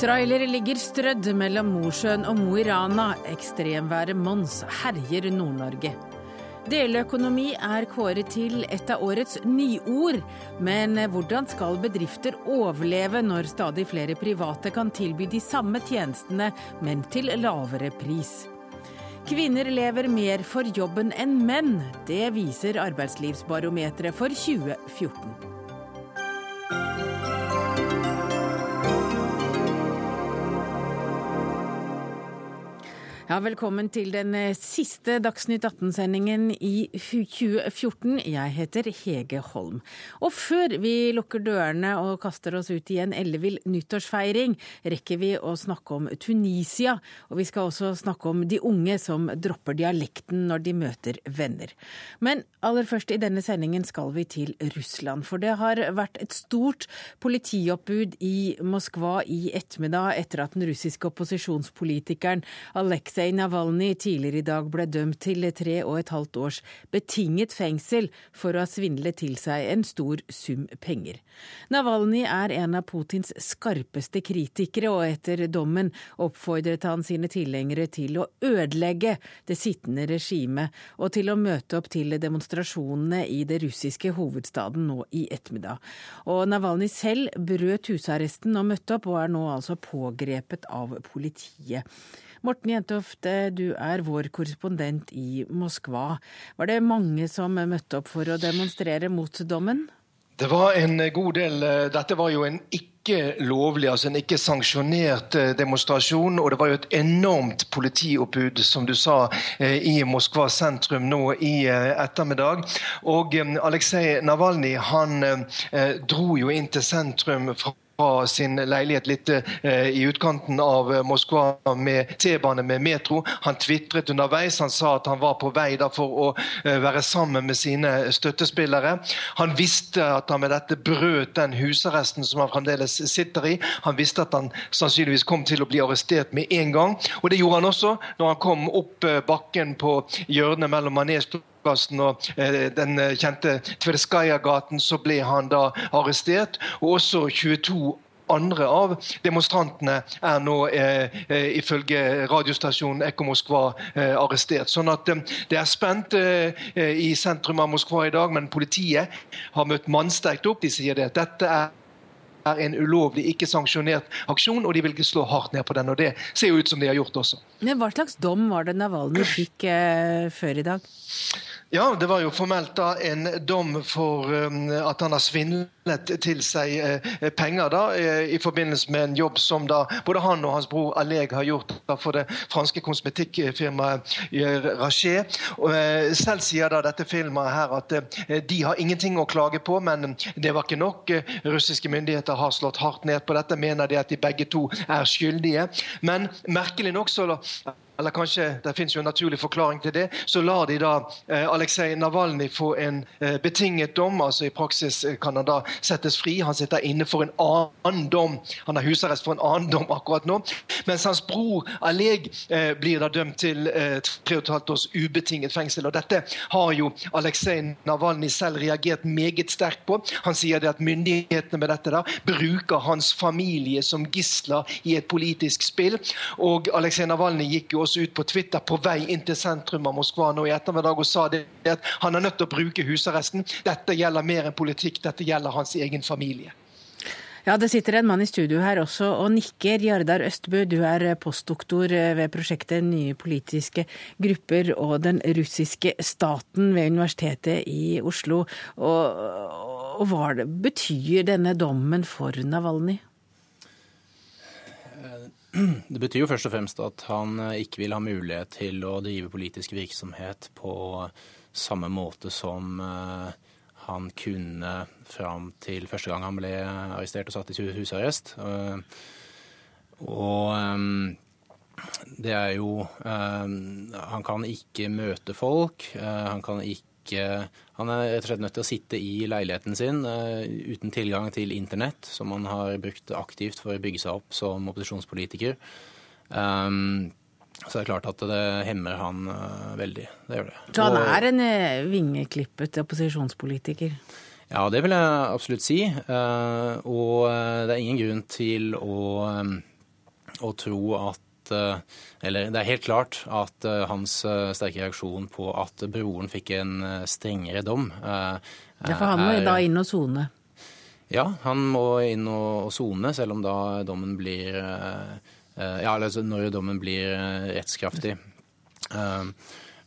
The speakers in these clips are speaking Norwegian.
Trailere ligger strødd mellom Mosjøen og Mo i Rana. Ekstremværet Mons herjer Nord-Norge. Deleøkonomi er kåret til et av årets nyord. Men hvordan skal bedrifter overleve når stadig flere private kan tilby de samme tjenestene, men til lavere pris? Kvinner lever mer for jobben enn menn. Det viser Arbeidslivsbarometeret for 2014. Ja, velkommen til den eh, siste Dagsnytt 18-sendingen i 2014. Jeg heter Hege Holm. Og før vi lukker dørene og kaster oss ut i en ellevill nyttårsfeiring, rekker vi å snakke om Tunisia. Og vi skal også snakke om de unge som dropper dialekten når de møter venner. Men aller først i denne sendingen skal vi til Russland. For det har vært et stort politioppbud i Moskva i ettermiddag etter at den russiske opposisjonspolitikeren Aleksej Aleksej Navalnyj tidligere i dag ble dømt til tre og et halvt års betinget fengsel for å ha svindlet til seg en stor sum penger. Navalnyj er en av Putins skarpeste kritikere, og etter dommen oppfordret han sine tilhengere til å ødelegge det sittende regimet og til å møte opp til demonstrasjonene i det russiske hovedstaden nå i ettermiddag. Og Navalnyj selv brøt husarresten og møtte opp, og er nå altså pågrepet av politiet. Morten Jentoft, du er vår korrespondent i Moskva. Var det mange som møtte opp for å demonstrere mot dommen? Det var en god del. Dette var jo en ikke lovlig, altså en ikke sanksjonert eh, demonstrasjon. Og det var jo et enormt politioppbud, som du sa, eh, i Moskva sentrum nå i eh, ettermiddag. Og Aleksej Navalnyj han dro jo inn til sentrum fra fra sin leilighet litt eh, i utkanten av eh, Moskva med T-bane med metro. Han tvitret underveis. Han sa at han var på vei for å eh, være sammen med sine støttespillere. Han visste at han med dette brøt den husarresten som han fremdeles sitter i. Han visste at han sannsynligvis kom til å bli arrestert med en gang. Og det gjorde han også når han kom opp bakken på hjørnet mellom Manesplass plassen og eh, den eh, kjente Tverskaja-gaten, så ble han da arrestert. Og også 22 andre av demonstrantene er nå eh, eh, ifølge radiostasjonen Ekko Moskva eh, arrestert. Sånn at eh, det er spent i sentrum av Moskva i dag, men politiet har møtt mannsterkt opp. De sier det dette er er en ulovlig, ikke sanksjonert aksjon, og de vil ikke slå hardt ned på den. og Det ser jo ut som de har gjort også. Men Hva slags dom var det Navalny fikk før i dag? Ja, det var jo formelt da en dom for um, at han har svindlet til seg uh, penger da, uh, i forbindelse med en jobb som da både han og hans bror Alleg har gjort for det franske kosmetikkfirmaet Rachet. Uh, selv sier da dette firmaet her at de har ingenting å klage på, men det var ikke nok. russiske myndigheter har slått hardt ned på dette, mener de at de begge to er skyldige. Men merkelig nok så eller kanskje det finnes jo en naturlig forklaring til det, så lar de da eh, Aleksej Navalnyj få en eh, betinget dom. altså I praksis eh, kan han da settes fri. Han sitter inne for en annen dom. Han har husarrest for en annen dom akkurat nå. Mens hans bror Aleg eh, blir da dømt til eh, tre og et halvt års ubetinget fengsel. og Dette har jo Aleksej Navalnyj selv reagert meget sterkt på. Han sier det at myndighetene med dette da bruker hans familie som gisler i et politisk spill. Og Aleksej Navalnyj gikk jo også også ut på Twitter på vei inn til sentrum av Moskva nå i ettermiddag og sa det at han er nødt til å bruke husarresten. Dette gjelder mer enn politikk, dette gjelder hans egen familie. Ja, Det sitter en mann i studio her også og nikker. Jardar Østbø, du er postdoktor ved prosjektet Nye politiske grupper og den russiske staten ved Universitetet i Oslo. Og, og hva betyr denne dommen for Navalnyj? Det betyr jo først og fremst at han eh, ikke vil ha mulighet til å drive politisk virksomhet på samme måte som eh, han kunne fram til første gang han ble arrestert og satt i husarrest. Eh, og det er jo Han kan ikke møte folk. Han kan ikke Han er rett og slett nødt til å sitte i leiligheten sin uh, uten tilgang til internett, som han har brukt aktivt for å bygge seg opp som opposisjonspolitiker. Um, så det er klart at det hemmer han uh, veldig. Det gjør det. Så han er en uh, vingeklippet opposisjonspolitiker? Ja, det vil jeg absolutt si. og det er ingen grunn til å å tro at eller det er helt klart at hans sterke reaksjon på at broren fikk en strengere dom Ja, for han må da inn og sone? Ja, han må inn og sone, selv om da dommen blir Ja, altså når dommen blir rettskraftig.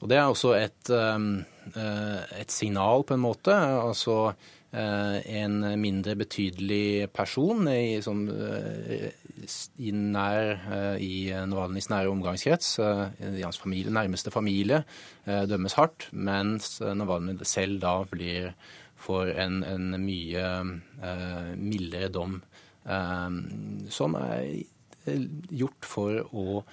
Og det er også et, et signal, på en måte. Altså en mindre betydelig person i, som, i, nær, i Navalnyjs nære omgangskrets, i hans familie, nærmeste familie, dømmes hardt, mens Navalnyj selv da blir for en, en mye mildere dom, som er gjort for å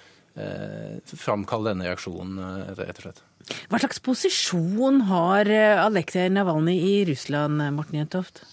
framkalle denne reaksjonen, rett og slett. Hva slags posisjon har Aleksej Navalnyj i Russland, Morten Jentoft?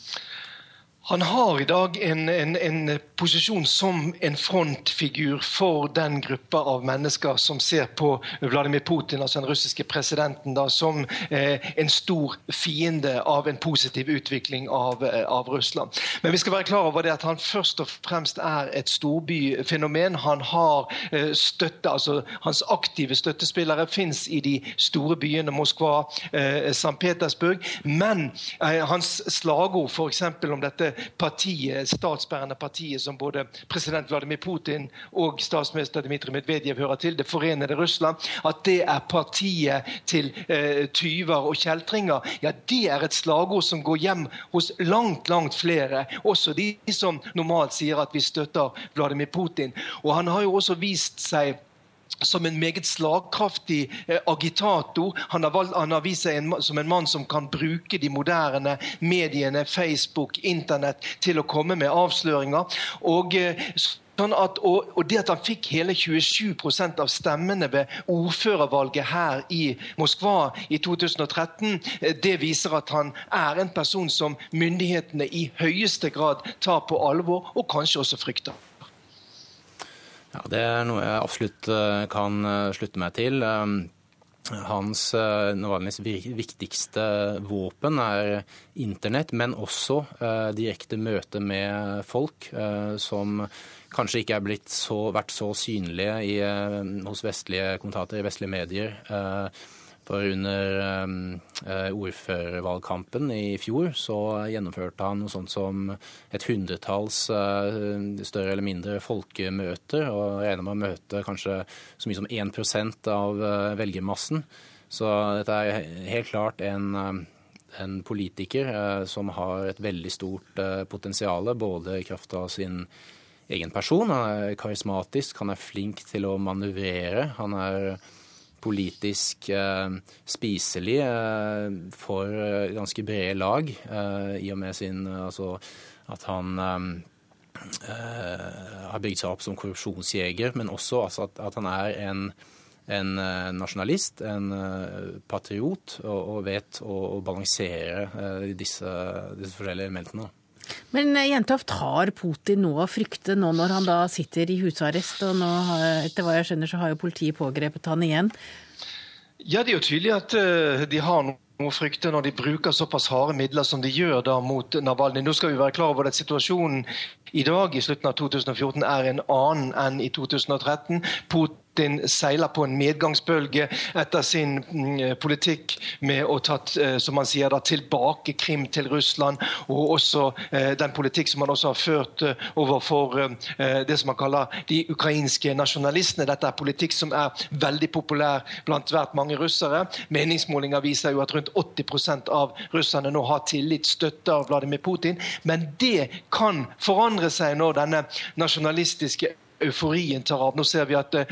Han har i dag en, en, en, posisjon som en frontfigur for den gruppa av mennesker som ser på Vladimir Putin, altså den russiske presidenten, da, som eh, en stor fiende av en positiv utvikling av, eh, av, Russland. Men vi skal være klar over det at han først og fremst er et storbyfenomen. Han har eh, støtte, altså Hans aktive støttespillere fins i de store byene Moskva, eh, St. Petersburg. Men eh, hans slagord f.eks. om dette partiet, statsbærende partiet som både president Vladimir Putin og statsminister Dmitrij Medvedev hører til, det forenede Russland, at det er partiet til eh, tyver og kjeltringer, ja, det er et slagord som går hjem hos langt, langt flere. Også de som normalt sier at vi støtter Vladimir Putin. Og han har jo også vist seg som en meget slagkraftig eh, agitator. Han har, valgt, han har, vist seg en, som en mann som kan bruke de moderne mediene, Facebook, Internett, til å komme med avsløringer. Og, eh, sånn at, og, og det at han fikk hele 27% av stemmene ved ordførervalget her i Moskva i 2013, eh, det viser at han er en person som myndighetene i høyeste grad tar på alvor, og kanskje også frykter. Ja, Det er noe jeg absolutt eh, kan eh, slutte meg til. Um, hans eh, Navalnyjs viktigste våpen er internett, men også direkte møte med folk, som kanskje ikke er så, vært så synlige i, hos vestlige kommentater i vestlige medier. For under eh, ordførervalgkampen i fjor så gjennomførte han noe sånt som et hundretalls eh, større eller mindre folkemøter, og regner med å møte kanskje så mye som 1 av eh, velgermassen. Så dette er helt klart en, en politiker som har et veldig stort potensial, både i kraft av sin egen person. Han er karismatisk, han er flink til å manøvrere. Han er politisk eh, spiselig eh, for eh, ganske brede lag, i og med sin Altså at han har bygd seg opp som korrupsjonsjeger, men også altså at, at, han er en, en nasjonalist, en patriot, og, og vet å, å balansere disse, disse forskjellige elementene. Men Jentoft, har Putin noe å frykte nå når han da sitter i husarrest? Og nå, etter hva jeg skjønner, så har jo politiet pågrepet han igjen. Ja, det er jo tydelig at uh, de har noe å frykte når de bruker såpass harde midler som de gjør da mot Navalny. Nå skal vi være klar over at situasjonen i dag i slutten av 2014 er en annen enn i 2013. Putin seiler på en medgangsbølge etter sin mm, politikk med å ta eh, som han sier da, tilbake Krim til Russland, og også eh, den politikk som han også har ført eh, overfor det som han kaller de ukrainske nasjonalistene. Dette er politikk som er veldig populær blant svært mange russere. Meningsmålinger viser jo at rundt 80% av russerne nå har tillit, støtter Vladimir Putin. Men det kan forandre seg når denne nasjonalistiske euforien tar av. Nå ser vi at uh,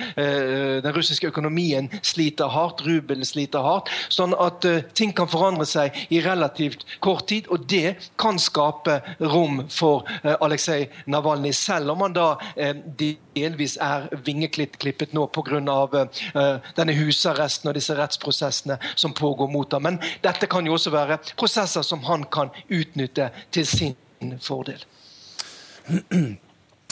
den russiske økonomien sliter hardt, rubelen sliter hardt. Sånn at uh, ting kan forandre seg i relativt kort tid, og det kan skape rom for uh, Aleksej Navalnyj, selv om han da delvis er vingeklippet nå pga. Uh, denne husarresten og disse rettsprosessene som pågår mot ham. Men dette kan jo også være prosesser som han kan utnytte til sin fordel.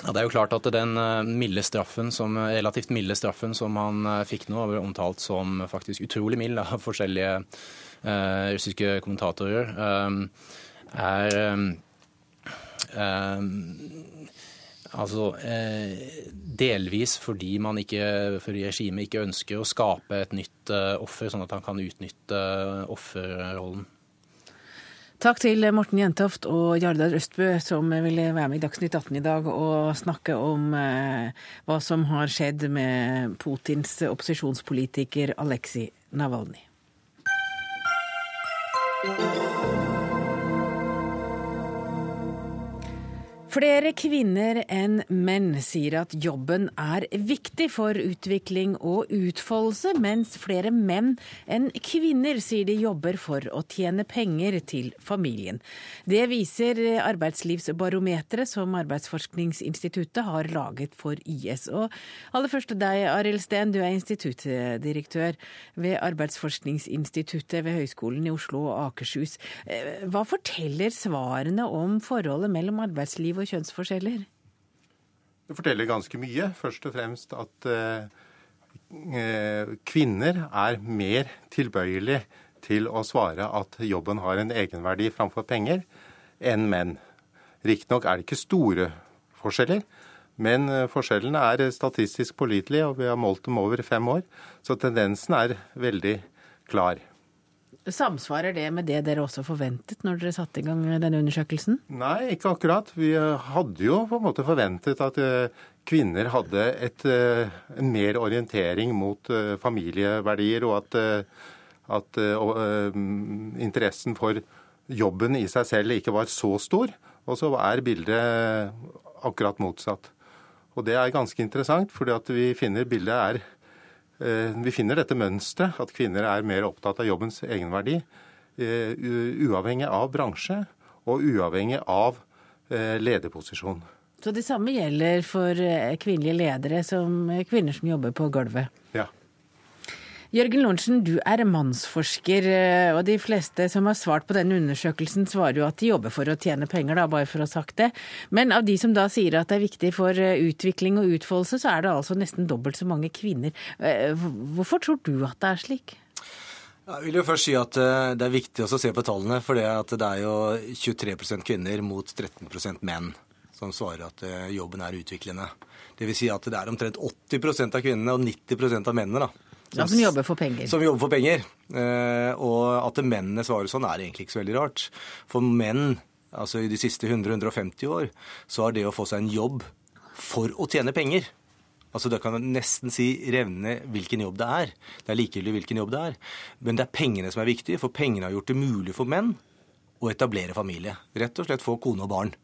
Ja, det er jo klart at den eh, milde straffen som, relativt milde straffen som han eh, fikk nå, ble omtalt som faktisk utrolig mild av forskjellige uh, russiske kommentatorer, um, er um, Altså eh, delvis fordi man regimet ikke ønsker å skape et nytt eh, offer, sånn at han kan utnytte eh, offerrollen. Takk til Morten Jentoft og Jardar Østbø som ville være med i Dagsnytt 18 i dag og snakke om eh, hva som har skjedd med Putins opposisjonspolitiker Aleksej Navalnyj. Flere kvinner enn menn sier at jobben er viktig for utvikling og utfoldelse, mens flere menn enn kvinner sier de jobber for å tjene penger til familien. Det viser Arbeidslivsbarometeret som Arbeidsforskningsinstituttet har laget for IS. Og aller først deg, Arild Steen, du er instituttdirektør ved Arbeidsforskningsinstituttet ved Høgskolen i Oslo og Akershus. Eh, hva forteller svarene om forholdet mellom arbeidsliv og og kjønnsforskjeller? Det forteller ganske mye. Først og fremst at eh, eh, kvinner er mer tilbøyelig til å svare at jobben har en egenverdi framfor penger, enn menn. Riktignok er det ikke store forskjeller, men eh, forskjellene er statistisk pålitelige, og vi har målt dem over fem år. Så tendensen er veldig klar. Samsvarer det med det dere også forventet når dere satte i gang denne undersøkelsen? Nei, ikke akkurat. Vi hadde jo på en måte forventet at eh, kvinner hadde et, eh, en mer orientering mot eh, familieverdier, og at, at og, interessen for jobben i seg selv ikke var så stor. Og så er bildet akkurat motsatt. Og det er ganske interessant, fordi vi finner bildet er Eh, vi finner dette mønsteret, at kvinner er mer opptatt av jobbens egenverdi, eh, uavhengig av bransje og uavhengig av eh, lederposisjon. Så det samme gjelder for kvinnelige ledere som kvinner som jobber på gulvet? Ja. Jørgen Lorentzen, du er mannsforsker, eh, og de fleste som har svart på denne undersøkelsen, svarer jo at de jobber for å tjene penger, da, bare for å ha sagt det. Men av de som da sier at det er viktig for eh, utvikling og utfoldelse, så er det altså nesten dobbelt så mange kvinner. Eh, hvorfor tror du at det er slik? Jeg vil jo først si at Det er viktig å se på tallene. For det er jo 23% kvinner mot 13% menn som svarer at jobben er utviklende. Dvs. Si at det er omtrent 80% av kvinnene og 90 av mennene da, ja, som jobber for penger. Som jobber for penger. Eh, og at mennene svarer sånn, er egentlig ikke så veldig rart. For menn, altså i de siste 100-150 år, så har det å få seg en jobb for å tjene penger Altså Da kan man nesten si revne hvilken jobb det er. Det er likegyldig hvilken jobb det er. Men det er pengene som er viktige, for pengene har gjort det mulig for menn å etablere familie. Rett og slett få kone og barn.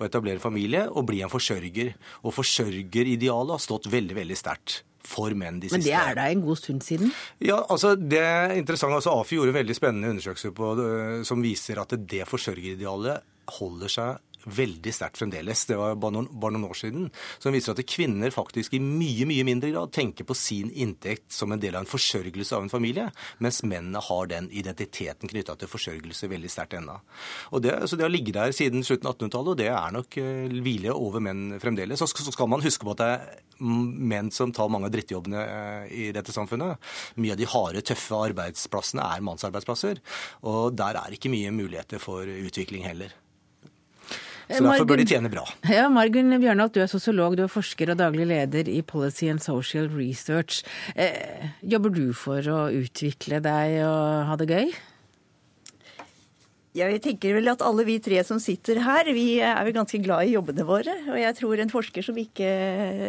Å etablere familie og bli en forsørger. Og forsørgeridealet har stått veldig, veldig sterkt for menn de siste Men det er da en god stund siden? Ja, altså det er interessant. Altså AFI gjorde en veldig spennende undersøkelse på, som viser at det forsørgeridealet holder seg veldig sterkt fremdeles. Det var bare noen, bare noen, år siden. Som viser at kvinner faktisk i mye mye mindre grad tenker på sin inntekt som en del av en forsørgelse av en familie, mens mennene har den identiteten knytta til forsørgelse veldig sterkt ennå. Det, så det har ligget der siden slutten av 1800-tallet, og det er nok uh, hvile over menn fremdeles. Så, så skal man huske på at det er menn som tar mange av drittjobbene uh, i dette samfunnet. Mye av de harde, tøffe arbeidsplassene er mannsarbeidsplasser, og der er ikke mye muligheter for utvikling heller. Så derfor bør de tjene bra. Ja, Margunn Bjørnholt, du er sosiolog, du er forsker og daglig leder i Policy and Social Research. Eh, jobber du for å utvikle deg og ha det gøy? Ja, Jeg tenker vel at alle vi tre som sitter her, vi er vel ganske glad i jobbene våre. Og jeg tror en forsker som ikke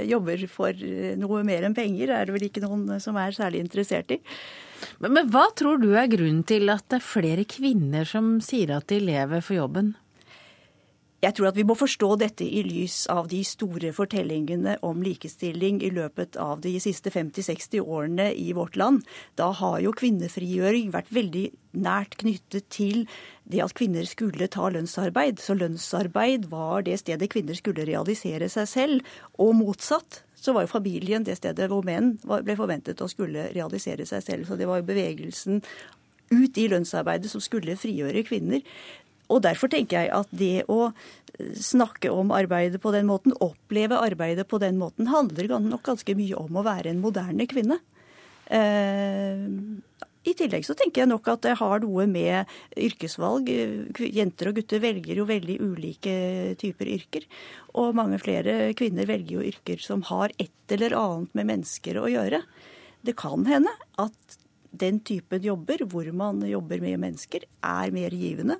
jobber for noe mer enn penger, er det vel ikke noen som er særlig interessert i. Men, men hva tror du er grunnen til at det er flere kvinner som sier at de lever for jobben? Jeg tror at vi må forstå dette i lys av de store fortellingene om likestilling i løpet av de siste 50-60 årene i vårt land. Da har jo kvinnefrigjøring vært veldig nært knyttet til det at kvinner skulle ta lønnsarbeid. Så lønnsarbeid var det stedet kvinner skulle realisere seg selv, og motsatt. Så var jo familien det stedet hvor menn ble forventet å skulle realisere seg selv. Så det var jo bevegelsen ut i lønnsarbeidet som skulle frigjøre kvinner. Og derfor tenker jeg at det å eh, snakke om arbeidet på den måten, oppleve arbeidet på den måten, handler nok ganske mye om å være en moderne kvinne. Eh, I tillegg så tenker jeg nok at det har noe med yrkesvalg. Jenter og gutter velger jo veldig ulike typer yrker. Og mange flere kvinner velger jo yrker som har et eller annet med mennesker å gjøre. Det kan hende at den typen jobber, hvor man jobber med mennesker, er mer givende.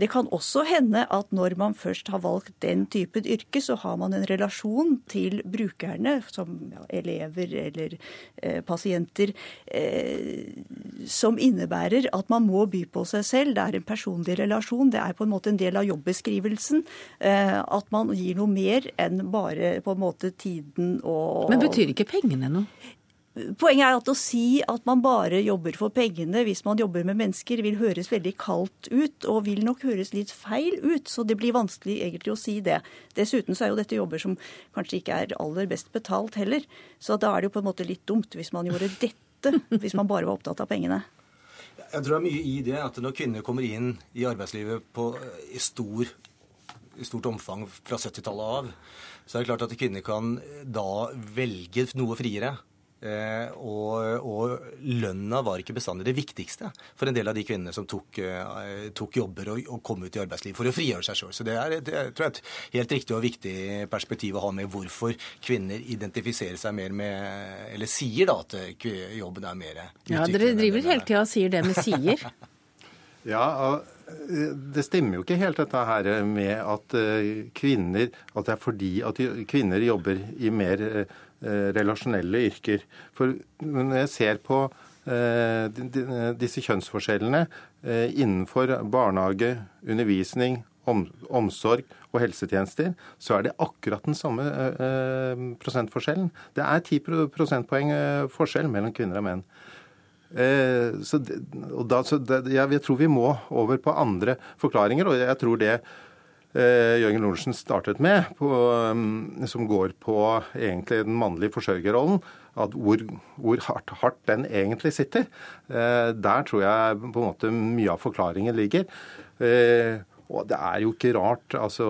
Det kan også hende at når man først har valgt den typen yrke, så har man en relasjon til brukerne, som elever eller eh, pasienter, eh, som innebærer at man må by på seg selv. Det er en personlig relasjon. Det er på en måte en del av jobbeskrivelsen. Eh, at man gir noe mer enn bare på en måte tiden og Men betyr ikke pengene noe? Poenget er at å si at man bare jobber for pengene hvis man jobber med mennesker, vil høres veldig kaldt ut, og vil nok høres litt feil ut. Så det blir vanskelig egentlig å si det. Dessuten så er jo dette jobber som kanskje ikke er aller best betalt heller. Så da er det jo på en måte litt dumt hvis man gjorde dette, hvis man bare var opptatt av pengene. Jeg tror det er mye i det at når kvinner kommer inn i arbeidslivet på, i, stor, i stort omfang fra 70-tallet av, så er det klart at kvinner kan da velge noe friere. Eh, og, og, lønna var ikke bestandig det viktigste for en del av de kvinnene som tok, eh, tok jobber og, og, kom ut i arbeidslivet for å frigjøre seg sjøl. Så det er, det er tror jeg, et helt riktig og viktig perspektiv å ha med hvorfor kvinner identifiserer seg mer med Eller sier da at jobben er mer Ja, dere driver hele tida og sier det med sier. ja, det stemmer jo ikke helt dette her med at kvinner At det er fordi at kvinner jobber i mer Eh, relasjonelle yrker. For når jeg ser på eh, disse kjønnsforskjellene eh, innenfor barnehage, undervisning, omsorg og helsetjenester, så er det akkurat den samme prosentforskjellen. Det er 10 prosentpoeng forskjell mellom kvinner og menn. Så, da, så det, jeg tror vi må over på andre forklaringer, og jeg tror det eh, Jørgen Lorentzen startet med, på, um, som går på egentlig den mannlige forsørgerrollen, at hvor, hvor hardt, hardt, den egentlig sitter. Eh, der tror jeg på en måte mye av forklaringen ligger. Eh, og det er jo ikke rart, altså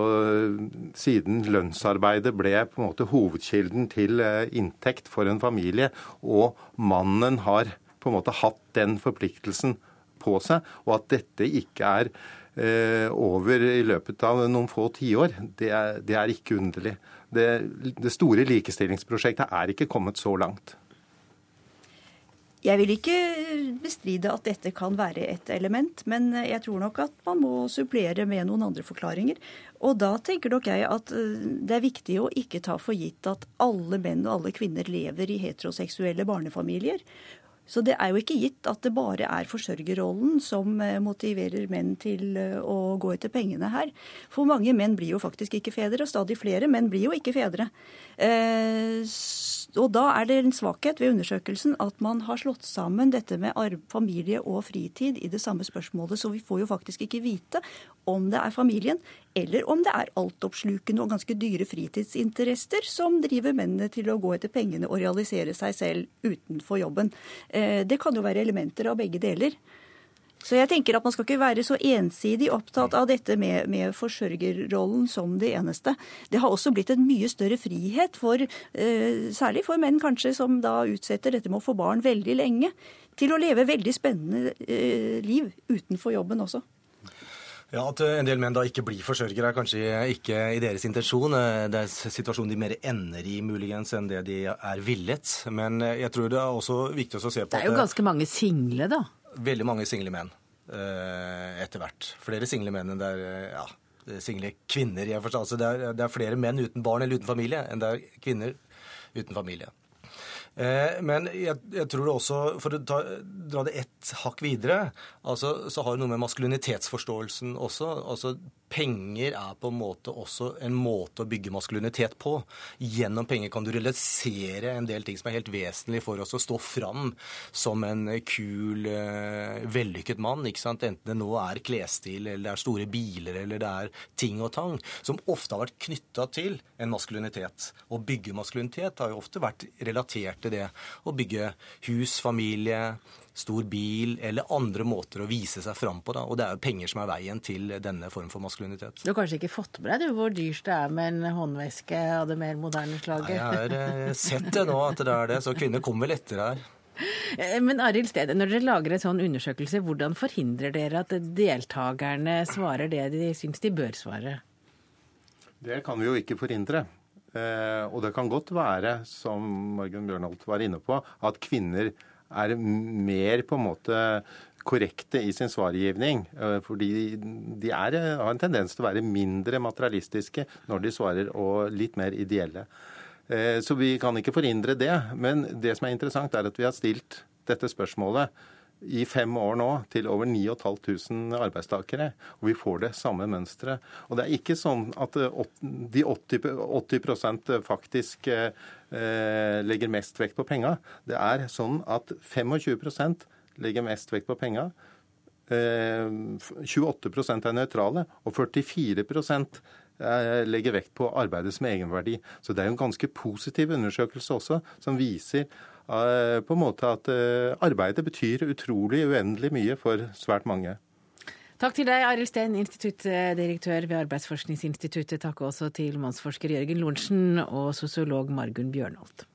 siden lønnsarbeidet ble på en måte hovedkilden til eh, inntekt for en familie, og mannen har på en måte hatt den forpliktelsen på seg, og at dette ikke er Eh, over i løpet av noen få tiår, det, det er ikke underlig. Det, det store likestillingsprosjektet er ikke kommet så langt. Jeg vil ikke bestride at dette kan være et element, men jeg tror nok at man må supplere med noen andre forklaringer. Og da tenker nok jeg at eh, det er viktig å ikke ta for gitt at alle menn og alle kvinner lever i heteroseksuelle barnefamilier. Så det er jo ikke gitt at det bare er forsørgerrollen som eh, motiverer menn til eh, å gå etter pengene her. For mange menn blir jo faktisk ikke fedre, og stadig flere menn blir jo ikke fedre. Eh, og da er det en svakhet ved undersøkelsen at man har slått sammen dette med familie og fritid i det samme spørsmålet, så vi får jo faktisk ikke vite om det er familien eller om det er altoppslukende og ganske dyre fritidsinteresser som driver mennene til å gå etter pengene og realisere seg selv utenfor jobben. Eh, det kan jo være elementer av begge deler. Så jeg tenker at man skal ikke være så ensidig opptatt av dette med, med forsørgerrollen som det eneste. Det har også blitt en mye større frihet for, eh, særlig for menn kanskje, som da utsetter dette med å få barn veldig lenge, til å leve veldig spennende eh, liv utenfor jobben også. Ja, At en del menn da ikke blir forsørgere, er kanskje ikke i deres intensjon. Det er situasjonen de mer ender i, muligens, enn det de er villet. Men jeg tror det er også viktig å se på at Det er jo ganske mange single, da? Veldig mange single menn eh, etter hvert. Flere single menn enn det er eh, ja, single kvinner. Jeg forstår. Altså, det, er, det er flere menn uten barn eller uten familie enn det er kvinner uten familie. Eh, men jeg, jeg, tror det også, for å ta, dra det ett hakk videre, altså, så har det noe med maskulinitetsforståelsen også. altså penger er på en måte også en måte å bygge maskulinitet på. Gjennom penger kan du realisere en del ting som er helt vesentlig for oss å stå fram som en kul, eh, vellykket mann. ikke sant? Enten det nå er klesstil, eller det er store biler, eller det er ting og tang, som ofte har vært knytta til en maskulinitet. Å bygge maskulinitet har jo ofte vært relatert til det. Å bygge hus, familie, stor bil eller andre måter å vise seg fram på. Da. Og det er jo penger som er veien til denne form for maskulinitet. Du har kanskje ikke fått med deg hvor dyrt det er med en håndveske av det mer moderne slaget? Nei, jeg har eh, sett det nå at det er det, så kvinner kommer vel etter her. Eh, men Arild Sted, når dere lager en sånn undersøkelse, hvordan forhindrer dere at deltakerne svarer det de syns de bør svare? Det kan vi jo ikke forhindre. Eh, og det kan godt være, som Margunn Bjørnholt var inne på, at kvinner er mer på en måte korrekte i sin svargivning. Eh, fordi de er, har en tendens til å være mindre materialistiske når de svarer, og litt mer ideelle. Eh, så vi kan ikke forhindre det. Men det som er interessant, er at vi har stilt dette spørsmålet i fem år nå til over 9500 arbeidstakere. Og vi får det samme mønsteret. Og det er ikke sånn at eh, de 80, 80 faktisk eh, legger mest vekt på penga. Det er sånn at 25% legger mest vekt på penga. Eh, 28% er nøytrale, og 44 eh, legger vekt på arbeidet som egenverdi. Så det er jo en ganske positiv undersøkelse også, som viser Eh, på en måte at eh, arbeidet betyr utrolig uendelig mye for svært mange. Takk til deg, Arild Steen, instituttdirektør ved Arbeidsforskningsinstituttet. Takk også til mannsforsker Jørgen Lorentzen og sosiolog Margunn Bjørnholt.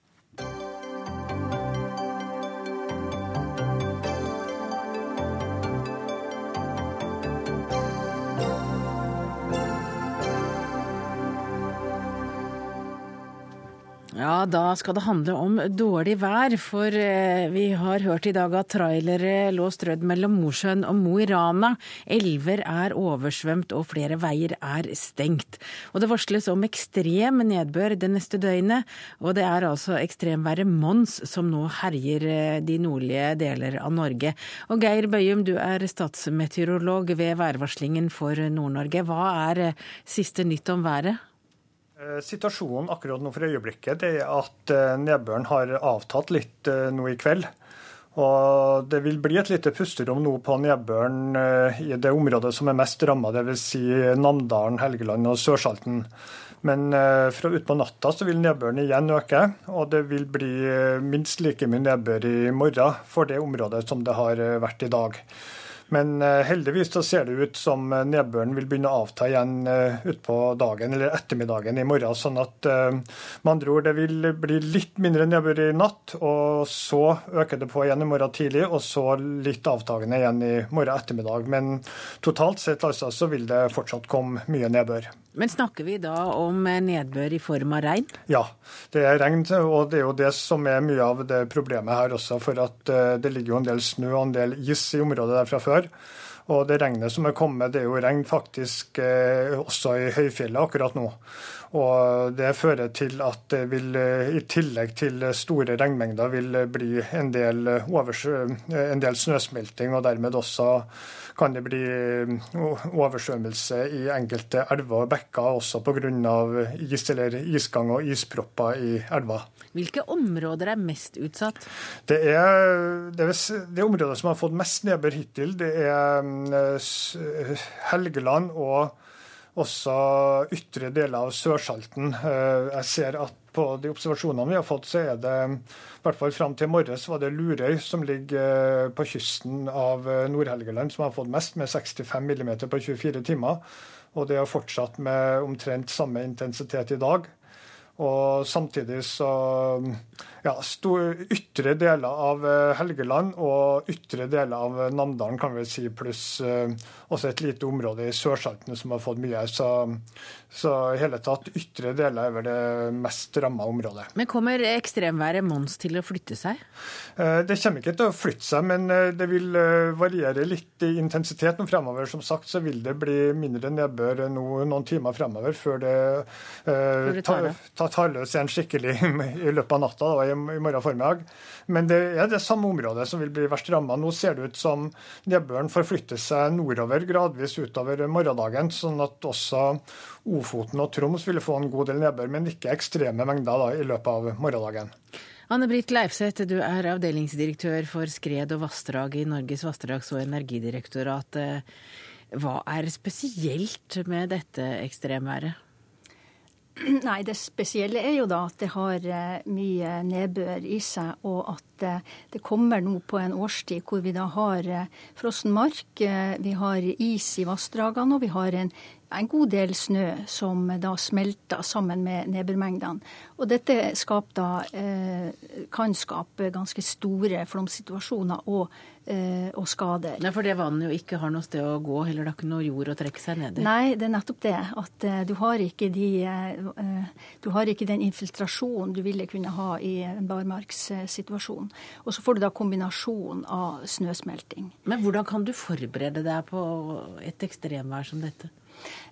Ja, da skal det handle om dårlig vær. For eh, vi har hørt i dag at trailere lå strødd mellom Mosjøen og Mo i Rana. Elver er oversvømt og flere veier er stengt. Og det varsles om ekstrem nedbør det neste døgnet. Og det er altså ekstremværet Mons som nå herjer eh, de nordlige deler av Norge. Og Geir Bøyum, du er statsmeteorolog ved værvarslingen for Nord-Norge. Hva er eh, siste nytt om været? Eh, situasjonen akkurat nå for øyeblikket er at eh, nedbøren har avtatt litt eh, nå i kveld. Og Det vil bli et lite pusterom nå på nedbøren i det området som er mest ramma, dvs. Si Namdalen, Helgeland og Sørsalten. Men fra utpå natta så vil nedbøren igjen øke, og det vil bli minst like mye nedbør i morgen for det området som det har vært i dag. Men eh, heldigvis så ser det ut som eh, nedbøren vil begynne å avta igjen eh, utpå dagen eller ettermiddagen i morgen. Sånn at med andre ord det vil bli litt mindre nedbør i natt, og så øker det på igjen i morgen tidlig, og så litt avtagende igjen i morgen ettermiddag. Men totalt sett altså så vil det fortsatt komme mye nedbør. Men snakker vi da om nedbør i form av regn? Ja, det er regn. Og det er jo det som er mye av det problemet her også. For at eh, det ligger jo en del snø og en del is i området der fra før. Og det regnet som er kommet, det er jo regn faktisk eh, også i høyfjellet akkurat nå. Og det fører til at det vil, eh, i tillegg til store regnmengder, vil bli en del, overs, en del snøsmelting, og dermed også kan det bli eh, oversvømmelse i enkelte elver og bekker, også pga. is eller isgang og ispropper i elva. Hvilke områder er mest utsatt? Det er det, det området som har fått mest nedbør hittil, det er eh, Helgeland og også ytre deler av Sørsalten. Eh, jeg ser at på de observasjonene vi har fått, så er det i hvert fall fram til morges var det Lurøy som ligger eh, på kysten av eh, Nord-Helgeland som har fått mest, med 65 mm på 24 timer. Og det har fortsatt med omtrent samme intensitet i dag. Og samtidig så ja, ytre deler av eh, Helgeland og ytre deler av Namdalen, kan vi si, pluss uh, også et lite område i Sørsalten som har fått mye. Så, så i hele tatt ytre deler er vel det mest ramma området. Men kommer ekstremværet Mons til å flytte seg? Det kommer ikke til å flytte seg, men det vil variere litt i intensiteten fremover. Som sagt så vil det bli mindre nedbør no, noen timer fremover før det, tar, tar, tar løs igjen skikkelig i løpet av natta. Da, i morgen formiddag. Men det er det samme området som vil bli verst ramma. Nå ser det ut som nedbøren forflytter seg nordover gradvis utover morgendagen, sånn at også Ofoten og Troms vil få en god del nedbør, men ikke ekstreme mengder da, i løpet av morgendagen. Anne Britt Leifseth, du er avdelingsdirektør for skred og vassdrag i Norges vassdrags- og energidirektorat. Hva er spesielt med dette ekstremværet? Nei, det spesielle er jo da at det har mye nedbør i seg, og at det kommer nå på en årstid hvor vi da har frossen mark, vi har is i vassdragene, og vi har en en god del snø som da smelter sammen med nedbørmengdene. Og dette da, eh, kan skape ganske store flomsituasjoner og, eh, og skader. Ja, For det vannet jo ikke har noe sted å gå, eller det har ikke noe jord å trekke seg ned i? Nei, det er nettopp det. At eh, du, har ikke de, eh, du har ikke den infiltrasjonen du ville kunne ha i en barmarkssituasjon. Og så får du da kombinasjon av snøsmelting. Men hvordan kan du forberede deg på et ekstremvær som dette?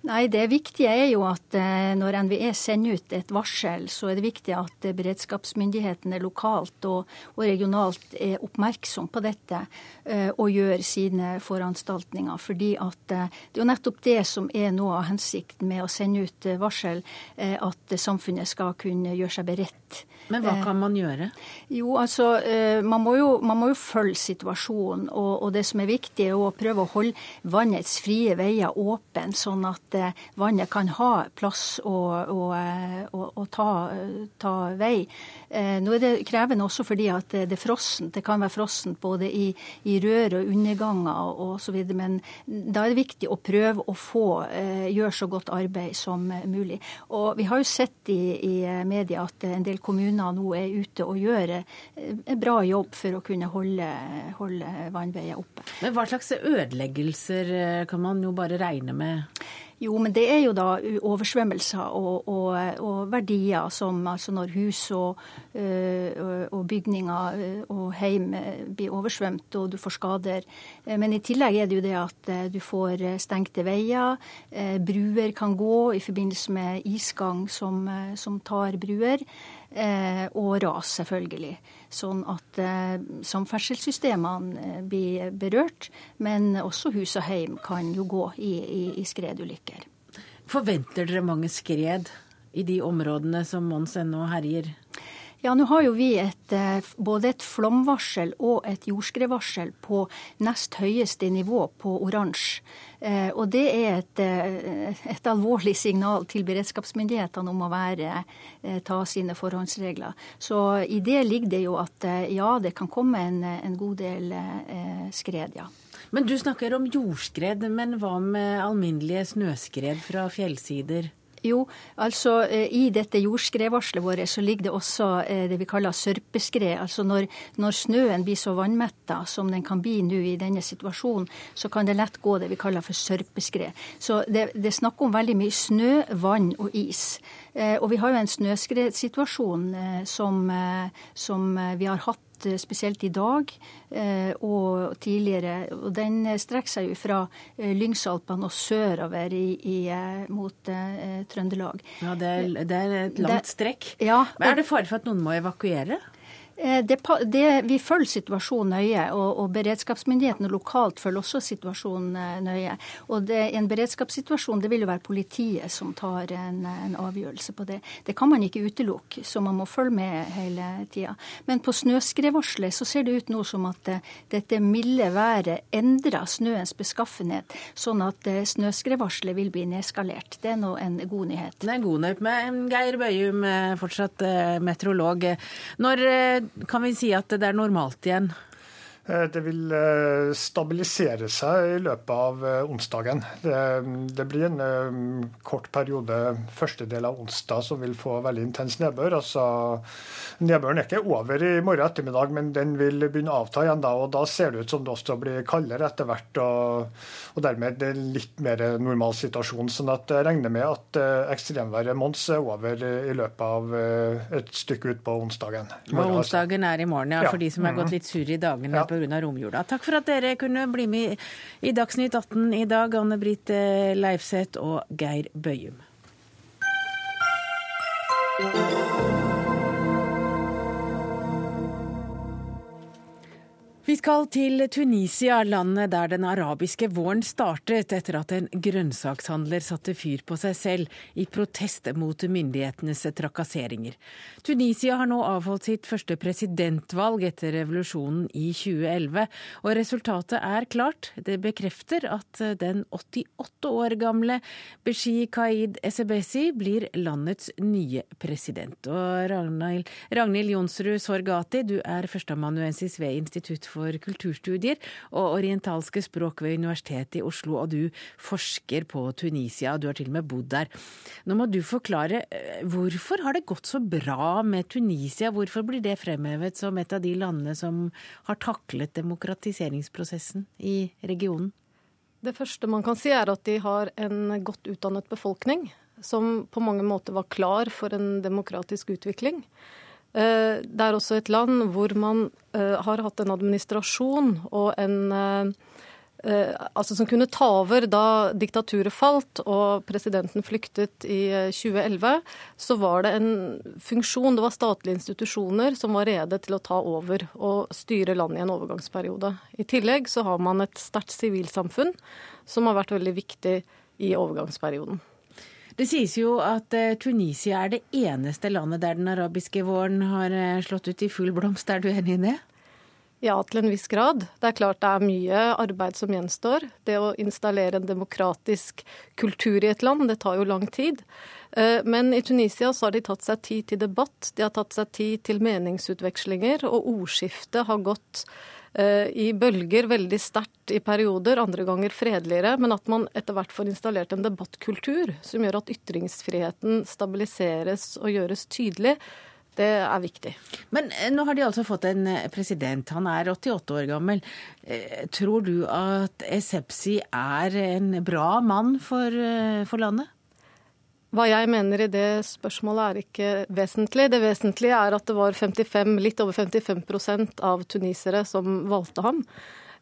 Nei, Det viktige er jo at eh, når NVE sender ut et varsel, så er det viktig at beredskapsmyndighetene lokalt og, og regionalt er oppmerksom på dette eh, og gjør sine foranstaltninger. Fordi at eh, det er jo nettopp det som er noe av hensikten med å sende ut varsel, at samfunnet skal kunne gjøre seg beredt. Men hva kan man gjøre? Jo, altså, man må jo, man må jo følge situasjonen. Og, og, det som er viktig, er å prøve å holde vannets frie veier åpen, sånn at eh, vannet kan ha plass og, og, eh, og, og ta, ta, vei. Eh, nå er det krevende også fordi at det er frossent. Det kan være frossent både i, i rør og underganger osv. Men da er det viktig å prøve å få gjøre så godt arbeid som mulig. Og vi har jo sett i, i media at en del kommuner nå er ute og gjør en bra jobb for å kunne holde, holde vannveier oppe. Men hva slags ødeleggelser kan man jo bare regne med? Jo, men det er jo da oversvømmelser og, og, og verdier som altså når hus og, øh, og bygninger øh, og heim øh, blir oversvømt og du får skader. Men i tillegg er det jo det at du får stengte veier. Bruer kan gå i forbindelse med isgang som, som tar bruer. Og ras, selvfølgelig. Sånn at samferdselssystemene blir berørt. Men også hus og heim kan jo gå i, i, i skredulykker. Forventer dere mange skred i de områdene som Mons ennå herjer? Ja, nå har jo vi et, eh, både et flomvarsel og et jordskredvarsel på nest høyeste nivå på oransje. Eh, og det er et, eh, et, alvorlig signal til beredskapsmyndighetene om å være, ta sine forhåndsregler. Så i det ligger det jo at ja, det kan komme en, en god del skred, ja. Men du snakker om jordskred, men hva med alminnelige snøskred fra fjellsider? Jo, altså eh, i dette jordskredvarselet vårt så ligger det også eh, det vi kaller sørpeskred. Altså når, når snøen blir så vannmetta som den kan bli nå i denne situasjonen, så kan det lett gå det vi kaller for sørpeskred. Så det, det er snakk om veldig mye snø, vann og is. Eh, og vi har jo en snøskredsituasjon som, som vi har hatt Eh, spesielt i dag eh, og tidligere. Og den strekker seg jo fra eh, Lyngsalpene og sørover i, i, mot Trøndelag. Ja, det er, det er et langt strekk. Ja, og, er det fare for at noen må evakuere? Eh, det, det, vi følger situasjonen nøye, og, og, beredskapsmyndighetene lokalt følger også situasjonen eh, nøye. Og det, En beredskapssituasjon det vil jo være politiet som tar en, en, avgjørelse på det. Det kan man ikke utelukke, så man må følge med hele tida. Men på snøskredvarselet så ser det ut nå som at uh, dette milde været endrer snøens beskaffenhet, sånn at snøskredvarselet vil bli nedskalert. Det er nå en god nyhet. Det er en god nyhet. med Geir Bøyum, fortsatt meteorolog. Når kan vi si at det er normalt igjen? Eh, det vil eh, stabilisere seg i løpet av eh, onsdagen. Det, blir en kort periode første del av onsdag som vil få veldig intens nedbør. Altså, nedbøren er ikke over i morgen ettermiddag, men den vil begynne å avta igjen da. og Da ser det ut som det også blir kaldere etter hvert, og, og dermed det er litt mer normal situasjon. sånn at jeg regner med at ekstremværet Mons er over i løpet av et stykke utpå onsdagen. Og onsdagen er i morgen, ja, for de som har gått litt sur i dagene. Ja pga. romjula. Takk for at dere kunne bli med i Dagsnytt 18 i dag, Anne Britt Leifseth og Geir Bøyum. Vi skal til Tunisia, landet der den arabiske våren startet etter at en grønnsakshandler satte fyr på seg selv i protest mot myndighetenes trakasseringer. Tunisia har nå avholdt sitt første presidentvalg etter revolusjonen i 2011, og resultatet er klart. Det bekrefter at den 88 år gamle Beshi Kaid Esebesi blir landets nye president. Og Ragnhild, Jonsrud Sorgati, du er førsteamanuensis ved Institutt for kulturstudier og orientalske språk ved Universitetet i Oslo, og du forsker på Tunisia. og Du har til og med bodd der. Nå må du forklare, eh, hvorfor har det gått så bra med Tunisia? Hvorfor blir det fremhevet som et av de landene som har taklet demokratiseringsprosessen i regionen? Det første man kan si, er at de har en godt utdannet befolkning som på mange måter var klar for en demokratisk utvikling. Eh, det er også et land hvor man eh, har hatt en administrasjon og en eh, altså som kunne ta over da diktaturet falt og presidenten flyktet i 2011, så var det en funksjon, det var statlige institusjoner som var rede til å ta over og styre landet i en overgangsperiode. I tillegg så har man et sterkt sivilsamfunn som har vært veldig viktig i overgangsperioden. Det sies jo at eh, Tunisia er det eneste landet der den arabiske våren har eh, slått ut i full blomst. Er du enig i det? Ja, til en viss grad. Det er klart det er mye arbeid som gjenstår. Det å installere en demokratisk kultur i et land, det tar jo lang tid. Eh, men i Tunisia så har de tatt seg tid til debatt, de har tatt seg tid til meningsutvekslinger, og ordskiftet har gått i bølger veldig sterkt i perioder, andre ganger fredeligere, men at man etter hvert får installert en debattkultur som gjør at ytringsfriheten stabiliseres og gjøres tydelig. Det er viktig. Men eh, nå har de altså fått en eh, president. Han er 88 år gammel. Tror du at Esepsi er en bra mann for, for landet? Hva jeg mener i det spørsmålet er ikke vesentlig. Det vesentlige er at det var 55, litt over 55% av tunisere som valgte ham.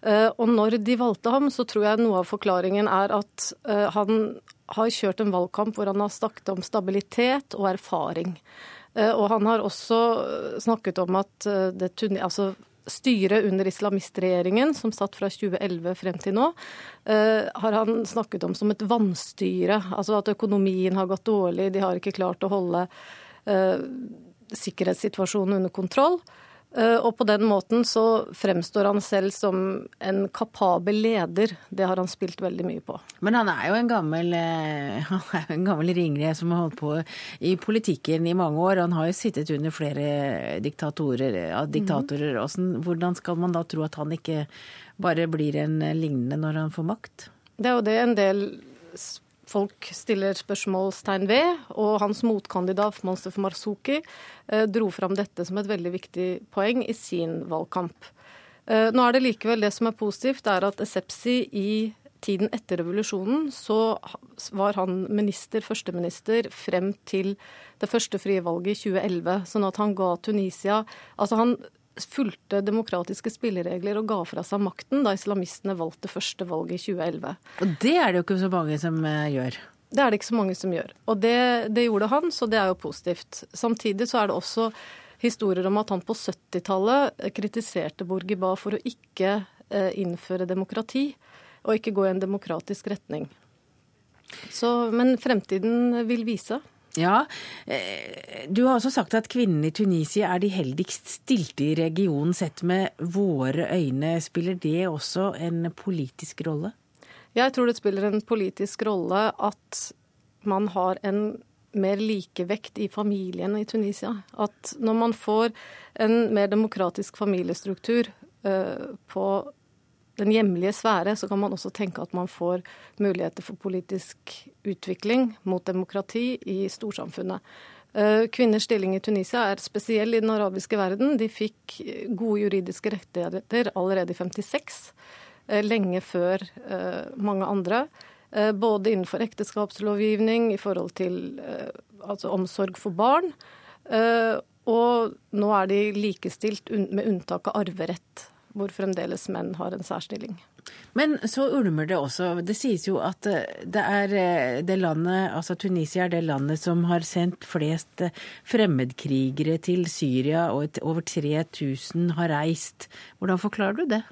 Eh, og når de valgte ham, så tror jeg noe av forklaringen er at eh, han har kjørt en valgkamp hvor han har snakket om stabilitet og erfaring. Eh, og han har også snakket om at det, altså styret under islamistregjeringen, som satt fra 2011 frem til nå, eh, har han snakket om som et vannstyre. Altså at økonomien har gått dårlig, de har ikke klart å holde eh, sikkerhetssituasjonen under kontroll. Eh, og på den måten så fremstår han selv som en kapabel leder. Det har han spilt veldig mye på. Men han er jo en gammel, eh, han er gammel ringre som har holdt på i politikken i mange år. Han har jo sittet under flere diktatorer. diktatorer. Hvordan skal man da tro at han ikke bare blir en lignende når han får makt? Det er jo det en del folk stiller spørsmålstegn ved. Og hans motkandidat Monster Marzuki eh, dro fram dette som et veldig viktig poeng i sin valgkamp. Eh, nå er det likevel det som er positivt, er at Esepsi i tiden etter revolusjonen så var han minister, førsteminister, frem til det første frie valget i 2011. Sånn at han ga Tunisia Altså han fulgte demokratiske spilleregler og ga fra seg makten da islamistene valgte første valget i 2011. Og det er det jo ikke så mange som eh, gjør? Det er det ikke så mange som gjør. Og det, det gjorde han, så det er jo positivt. Samtidig så er det også historier om at han på 70-tallet kritiserte Bourguiba for å ikke eh, innføre demokrati, og ikke gå i en demokratisk retning. Så, men fremtiden vil vise. Ja, eh, Du har også sagt at kvinnene i Tunisia er de heldigst stilte i regionen sett med våre øyne. Spiller det også en politisk rolle? Jeg tror det spiller en politisk rolle at man har en mer likevekt i familien i Tunisia. At når man får en mer demokratisk familiestruktur uh, på den hjemlige sfære, så kan man også tenke at man får muligheter for politisk utvikling mot demokrati i storsamfunnet. Eh, kvinners stilling i Tunisia er spesiell i den arabiske verden. De fikk gode juridiske rettigheter allerede i 56, eh, lenge før eh, mange andre. Både innenfor ekteskapslovgivning, i forhold til altså omsorg for barn. Og nå er de likestilt med unntak av arverett hvor fremdeles menn har en særstilling. Men så ulmer det også. Det sies jo at eh, det er eh, det landet, altså Tunisia er det landet som har sendt flest eh, fremmedkrigere til Syria, og over 3000 har reist. Hvordan forklarer du det?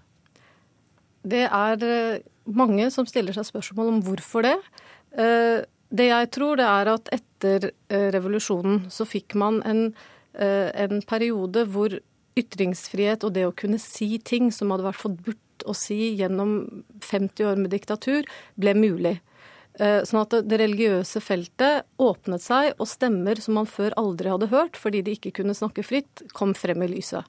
Det er mange som stiller seg spørsmål om hvorfor det. Det jeg tror, det er at etter revolusjonen så fikk man en, en periode hvor ytringsfrihet og det å kunne si ting som hadde vært forbudt å si gjennom 50 år med diktatur, ble mulig. Eh, sånn at det religiøse feltet åpnet seg, og stemmer som man før aldri hadde hørt, fordi de ikke kunne snakke fritt, kom frem i lyset.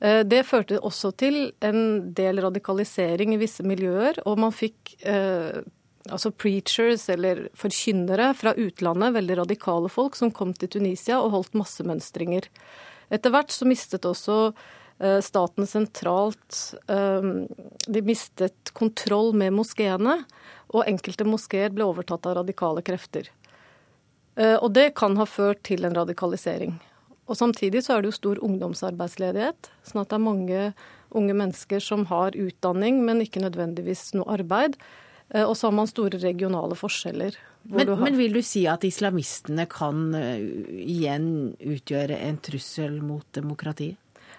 Eh, det førte også til en del radikalisering i visse miljøer, og man fikk eh, altså preachers eller forkynnere fra utlandet, veldig radikale folk, som kom til Tunisia og holdt massemønstringer. Etter hvert så mistet også Eh, staten sentralt eh, De mistet kontroll med moskeene, og enkelte moskeer ble overtatt av radikale krefter. Eh, og det kan ha ført til en radikalisering. Og Samtidig så er det jo stor ungdomsarbeidsledighet, sånn at det er mange unge mennesker som har utdanning, men ikke nødvendigvis noe arbeid. Og så har man store regionale forskjeller. Men, har... men, vil du si at islamistene kan igjen utgjøre en trussel mot demokratiet?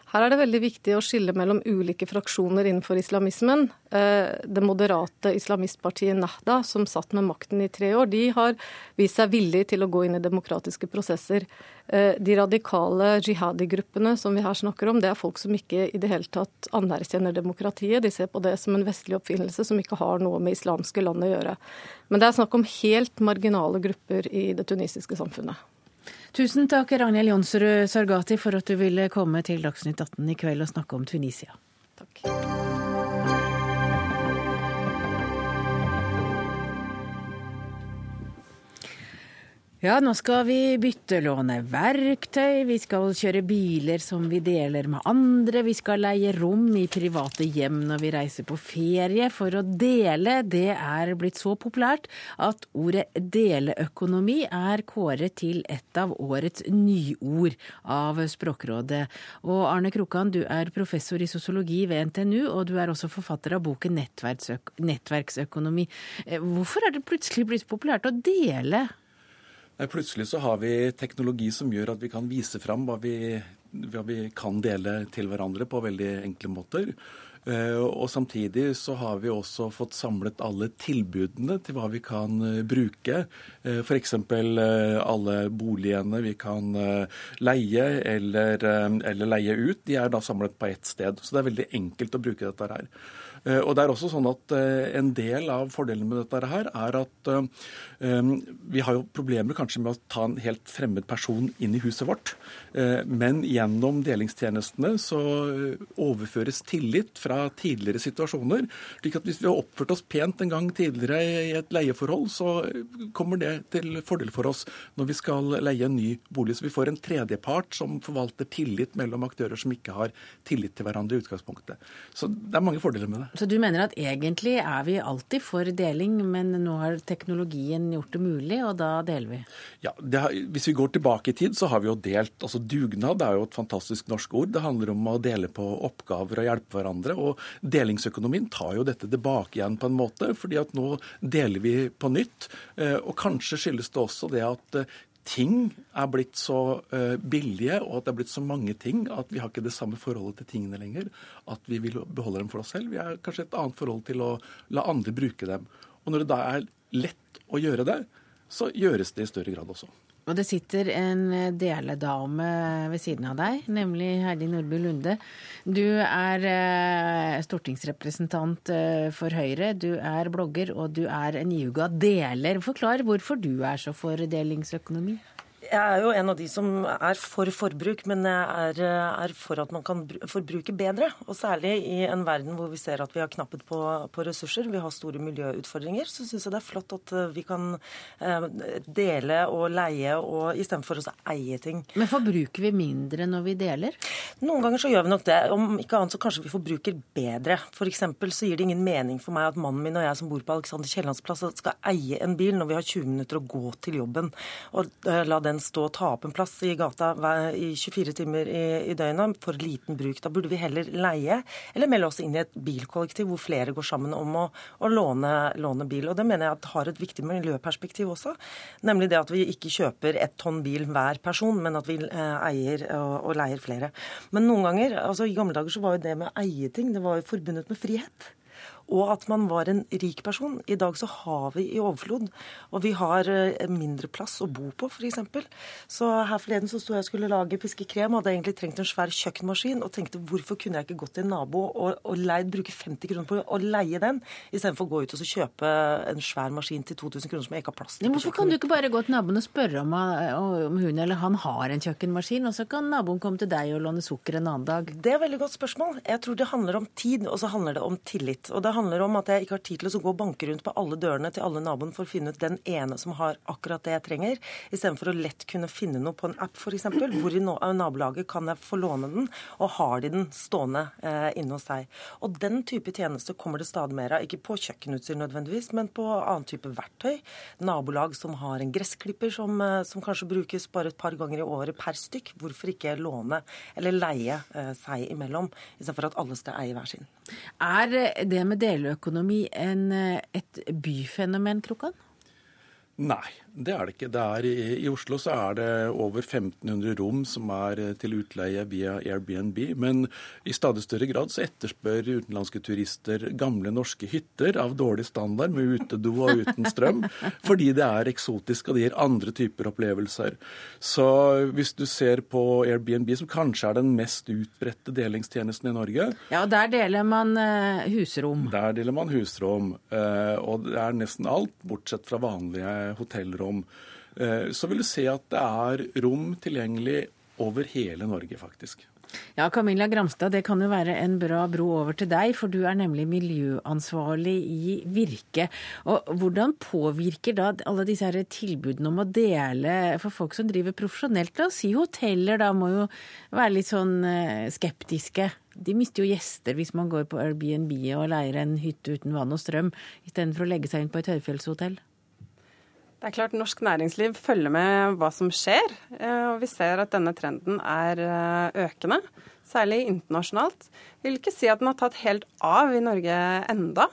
Her er det veldig viktig å skille mellom ulike fraksjoner innenfor islamismen. Eh, det moderate islamistpartiet Nahda, som satt med makten i tre år, de har vist seg villige til å gå inn i demokratiske prosesser. Eh, de radikale jihadi-gruppene som vi her snakker om, det er folk som ikke i det hele tatt anerkjenner demokratiet. De ser på det som en vestlig oppfinnelse som ikke har noe med islamske land å gjøre. Men det er snakk om helt marginale grupper i det tunisiske samfunnet. Tusen takk, Ragnhild Jonsrud Sargati, for at du ville komme til Dagsnytt 18 i kveld og snakke om Tunisia. Takk. Ja, nå skal vi bytte låne verktøy, vi skal kjøre biler som vi deler med andre, vi skal leie rom i private hjem når vi reiser på ferie. For å dele, det er blitt så populært at ordet deleøkonomi er kåret til et av årets nyord av Språkrådet. Og Arne Krokan, du er professor i sosiologi ved NTNU, og du er også forfatter av boken Nettverksøkonomi. Eh, hvorfor er det plutselig blitt populært å dele? Plutselig så har vi teknologi som gjør at vi kan vise fram hva vi, hva vi kan dele til hverandre på veldig enkle måter. Eh, og samtidig så har vi også fått samlet alle tilbudene til hva vi kan eh, bruke. Eh, F.eks. alle boligene vi kan leie eller, eller leie ut. De er da samlet på ett sted. Så det er veldig enkelt å bruke dette her. Og det er også sånn at En del av fordelen med dette her er at vi har jo problemer kanskje med å ta en helt fremmed person inn i huset vårt. Men gjennom delingstjenestene så overføres tillit fra tidligere situasjoner. slik at Hvis vi har oppført oss pent en gang tidligere i et leieforhold, så kommer det til fordel for oss når vi skal leie en ny bolig. Så vi får en tredjepart som forvalter tillit mellom aktører som ikke har tillit til hverandre i utgangspunktet. Så det er mange fordeler med det. Så du mener at egentlig er vi alltid for deling, men nå har teknologien gjort det mulig, og da deler vi? Ja, har, Hvis vi går tilbake i tid, så har vi jo delt. altså Dugnad er jo et fantastisk norsk ord. Det handler om å dele på oppgaver og hjelpe hverandre. Og delingsøkonomien tar jo dette tilbake igjen på en måte, fordi at nå deler vi på nytt. Eh, og kanskje skyldes det også det at eh, ting er blitt så uh, billige, og at det er blitt så mange ting at vi har ikke det samme forholdet til tingene lenger. At vi vil beholde dem for oss selv. Vi har kanskje et annet forhold til å la andre bruke dem. Og når det da er lett å gjøre det, så gjøres det i større grad også. Og det sitter en deledame ved siden av deg, nemlig Heidi Nordby Lunde. Du er eh, stortingsrepresentant eh, for Høyre, du er blogger og du er en iuga deler. Forklar hvorfor du er så for delingsøkonomi? Jeg er jo en av de som er for forbruk, men jeg er, er, for at man kan forbruke bedre. Og særlig i en verden hvor vi ser at vi har knapphet på, på ressurser, vi har store miljøutfordringer, så syns jeg det er flott at eh, vi kan eh, dele og leie og istedenfor å eie ting. Men forbruker vi mindre når vi deler? Noen ganger så gjør vi nok det. Om ikke annet så kanskje vi forbruker bedre. F.eks. så gir det ingen mening for meg at mannen min og jeg som bor på Alexander Kiellands plass skal eie en bil når vi har 20 minutter å gå til jobben og la den stå og ta opp en plass i gata i 24 timer i, i døgnet for liten bruk. Da burde vi heller leie eller melde oss inn i et bilkollektiv hvor flere går sammen om å, å låne, låne, bil. Og Det mener jeg har et viktig miljøperspektiv også. Nemlig det at vi ikke kjøper ett tonn bil hver person, men at vi eh, eier og, og leier flere. Men noen ganger, altså i gamle dager så var jo det med å eie ting det var jo forbundet med frihet og at man var en rik person. I dag så har vi i overflod, og vi har eh, mindre plass å bo på, f.eks. Så her forleden så sto jeg og skulle lage piskekrem, og hadde egentlig trengt en svær kjøkkenmaskin, og tenkte hvorfor kunne jeg ikke gått til en nabo og, og leid, bruke 50 kroner på å leie den, istedenfor å gå ut og kjøpe en svær maskin til 2000 kroner som jeg ikke har plass til. Hvorfor kan du ikke bare gå til naboen og spørre om, om hun eller han har en kjøkkenmaskin, og så kan naboen komme til deg og låne sukker en annen dag? Det er et veldig godt spørsmål. Jeg tror det handler om tid, og så handler det om tillit. Og det handler om at jeg ikke har tid til å gå og banke rundt på alle dørene til alle naboene for å finne ut den ene som har akkurat det jeg trenger, istedenfor å lett kunne finne noe på en app f.eks. Hvor i nabolaget kan jeg få låne den, og har de den stående eh, inne hos deg. Og den type tjenester kommer det stadig mer av. Ikke på kjøkkenutstyr nødvendigvis, men på annen type verktøy. Nabolag som har en gressklipper som, eh, som kanskje brukes bare et par ganger i året per stykk. Hvorfor ikke låne eller leie eh, seg imellom, istedenfor at alle skal eie hver sin. Er det med deleøkonomi en, eh, et byfenomen, Krokan? Nei, det er det ikke. Det er, I Oslo så er det over 1500 rom som er eh, til utleie via Airbnb. Men i stadig større grad så etterspør utenlandske turister gamle norske hytter av dårlig standard med utedo og uten strøm, fordi det er eksotisk og det gir andre typer opplevelser. Så hvis du ser på Airbnb, som kanskje er den mest utbredte delingstjenesten i Norge Ja, der deler man uh, husrom. Der deler man husrom. Uh, og det er nesten alt, bortsett fra vanlige hotellrom, eh, så vil du se at det er rom tilgjengelig over hele Norge, faktisk. Ja, Camilla Gramstad, det kan jo være en bra bro over til deg, for du er nemlig miljøansvarlig i Virke. Og Hvordan påvirker da alle disse her tilbudene om å dele for folk som driver profesjonelt? La oss si hoteller, da må jo være litt sånn eh, skeptiske. De mister jo gjester hvis man går på Airbnb og leier en hytte uten vann og strøm, istedenfor å legge seg inn på et høyfjellshotell. Det er klart Norsk næringsliv følger med hva som skjer, eh, og vi ser at denne trenden er eh, økende. Særlig internasjonalt. Jeg vil ikke si at den har tatt helt av i Norge enda.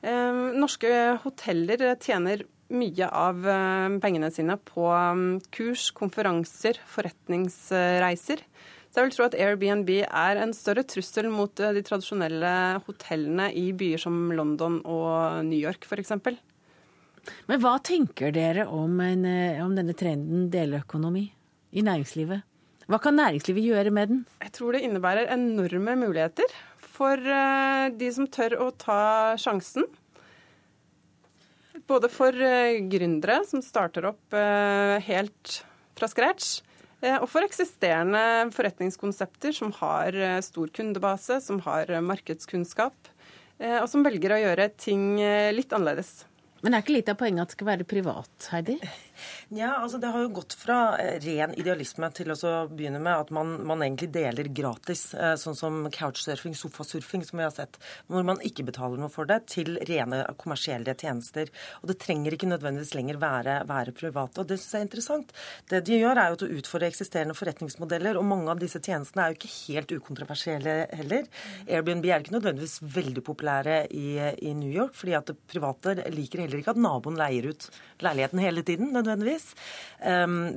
Eh, norske hoteller tjener mye av pengene sine på mm, kurs, konferanser, forretningsreiser. Så jeg vil tro at Airbnb er en større trussel mot de tradisjonelle hotellene i byer som London og New York f.eks. Men hva tenker dere om, en, eh, om denne trenden deleøkonomi i næringslivet? Hva kan næringslivet gjøre med den? Jeg tror det innebærer enorme muligheter for eh, de som tør å ta sjansen. Både for eh, gründere som starter opp helt fra scratch, og for eksisterende forretningskonsepter som har stor kundebase, som har markedskunnskap, og som velger å gjøre ting litt annerledes. Men er ikke litt av poenget at det skal være privat, Heidi? Ja, altså Det har jo gått fra eh, ren idealisme til å begynne med at man, man, egentlig deler gratis, eh, sånn som couchsurfing, sofasurfing, som vi har sett, hvor man ikke betaler noe for det, til rene kommersielle tjenester. Og det trenger ikke nødvendigvis lenger være, være private. Og det syns jeg er interessant. Det de gjør, er jo å utfordre eksisterende forretningsmodeller, og mange av disse tjenestene er jo ikke helt ukontroversielle heller. Airbnb er ikke nødvendigvis veldig populære i, i New York, fordi at private liker heller ikke at naboen leier ut leiligheten hele tiden. nødvendigvis nødvendigvis.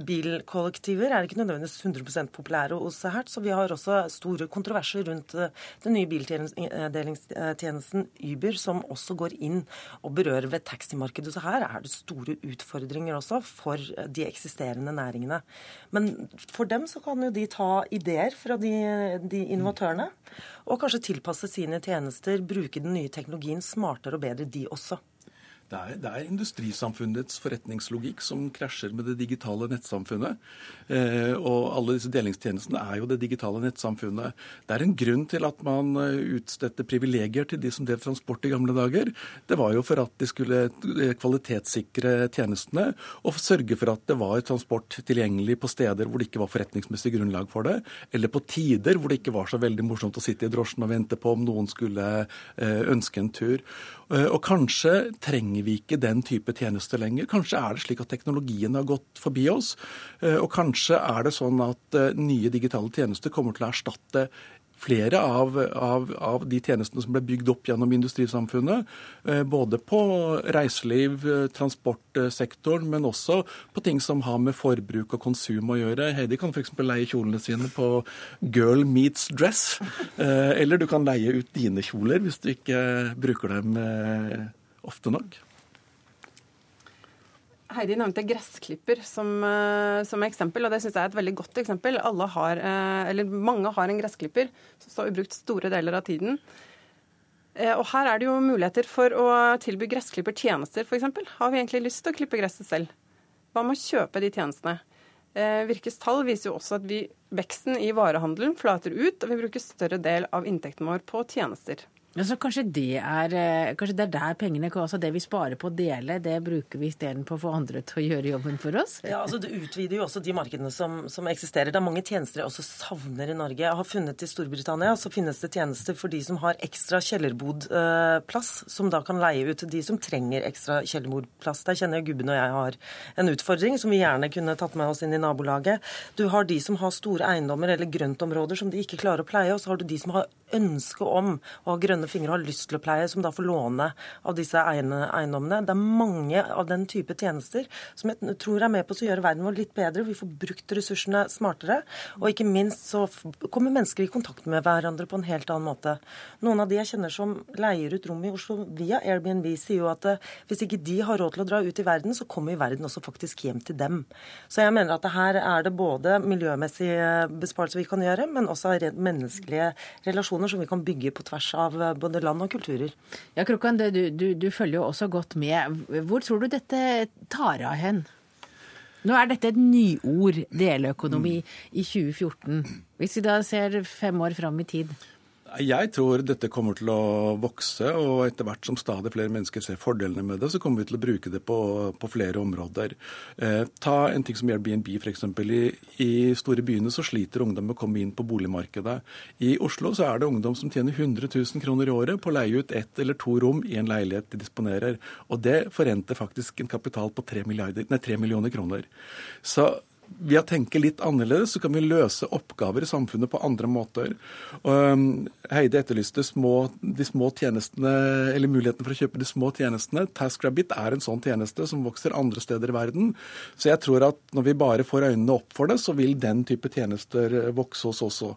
Bilkollektiver er ikke nødvendigvis 100% populære hos Hertz, så vi har også store kontroverser rundt uh, den nye bildelingstjenesten Uber, som også går inn og berører ved taximarkedet. Så her er det store utfordringer også for de eksisterende næringene. Men for dem så kan jo de ta ideer fra de, de innovatørene, og kanskje tilpasse sine tjenester, bruke den nye teknologien smartere og bedre, de også. Det er, det er, industrisamfunnets forretningslogikk som krasjer med det digitale nettsamfunnet. Eh, og alle disse delingstjenestene er jo det digitale nettsamfunnet. Det er en grunn til at man eh, utstedte privilegier til de som drev transport i gamle dager. Det var jo for at de skulle eh, kvalitetssikre tjenestene og sørge for at det var transport tilgjengelig på steder hvor det ikke var forretningsmessig grunnlag for det, eller på tider hvor det ikke var så veldig morsomt å sitte i drosjen og vente på om noen skulle eh, ønske en tur. Og kanskje trenger vi ikke den type tjenester lenger. Kanskje er det slik at teknologien har gått forbi oss. Og kanskje er det sånn at nye digitale tjenester kommer til å erstatte flere av, av, av, de tjenestene som ble bygd opp gjennom industrisamfunnet. Eh, både på reiseliv, eh, transportsektoren, men også på ting som har med forbruk og konsum å gjøre. Heidi kan f.eks. leie kjolene sine på Girl Meets Dress. Eh, eller du kan leie ut dine kjoler hvis du ikke bruker dem ofte nok. Heidi nevnte gressklipper som, eh, som, eksempel, og det syns jeg er et veldig godt eksempel. Har, eh, mange har en gressklipper som står ubrukt store deler av tiden. Eh, og her er det jo muligheter for å tilby gressklippertjenester, f.eks. Har vi egentlig lyst til å klippe gresset selv? Hva med å kjøpe de tjenestene? Virkes tall viser jo også at vi, veksten i varehandelen flater ut, og vi bruker større del av inntekten vår på tjenester. Ja, så kanskje det, er, eh, kanskje det er der pengene går. Altså det vi sparer på å dele, det bruker vi istedenfor å få andre til å gjøre jobben for oss? Ja, altså Det utvider jo også de markedene som, som, eksisterer. Det er mange tjenester jeg også savner i Norge. Jeg har funnet I Storbritannia så finnes det tjenester for de som har ekstra kjellerbodplass, som da kan leie ut til de som trenger ekstra kjellerbodplass. Der kjenner jeg gubben og jeg har en utfordring som vi gjerne kunne tatt med oss inn i nabolaget. Du har de som har store eiendommer eller grøntområder som de ikke klarer å pleie, og så har du de som har ønske om å ha grønne fingre og har lyst til å pleie, som da får låne av disse eiendommene. Det er mange av den type tjenester som jeg tror er med på å gjøre verden vår litt bedre. Vi får brukt ressursene smartere. Og ikke minst så kommer mennesker i kontakt med hverandre på en helt annen måte. Noen av de jeg kjenner som leier ut rom i Oslo via Airbnb, sier jo at eh, hvis ikke de har råd til å dra ut i verden, så kommer verden også faktisk hjem til dem. Så jeg mener at her er det både miljømessige besparelser vi kan gjøre, men også menneskelige relasjoner som vi kan bygge på tvers av eh, både land og kulturer. Ja, Krokan, du, du, du følger jo også godt med. Hvor tror du dette tar av hen? Nå er dette et nyord, deleøkonomi, i 2014. Hvis vi da ser fem år fram i tid? Jeg tror dette kommer til å vokse, og etter hvert som stadig flere mennesker ser fordelene med det, så kommer vi til å bruke det på, på flere områder. Eh, ta en ting som Airbnb f.eks. I, I store byene så sliter ungdom med å komme inn på boligmarkedet. I Oslo så er det ungdom som tjener 100 000 kroner i året på å leie ut ett eller to rom i en leilighet de disponerer. Og det forrenter faktisk en kapital på 3, 3 millioner kroner. Så ved å tenke litt annerledes, så kan vi løse oppgaver i samfunnet på andre måter. Heide etterlyste små, de små tjenestene, eller muligheten for å kjøpe de små tjenestene. TaskRabbit er en sånn tjeneste som vokser andre steder i verden. Så jeg tror at når vi bare får øynene opp for det, så vil den type tjenester vokse hos oss også.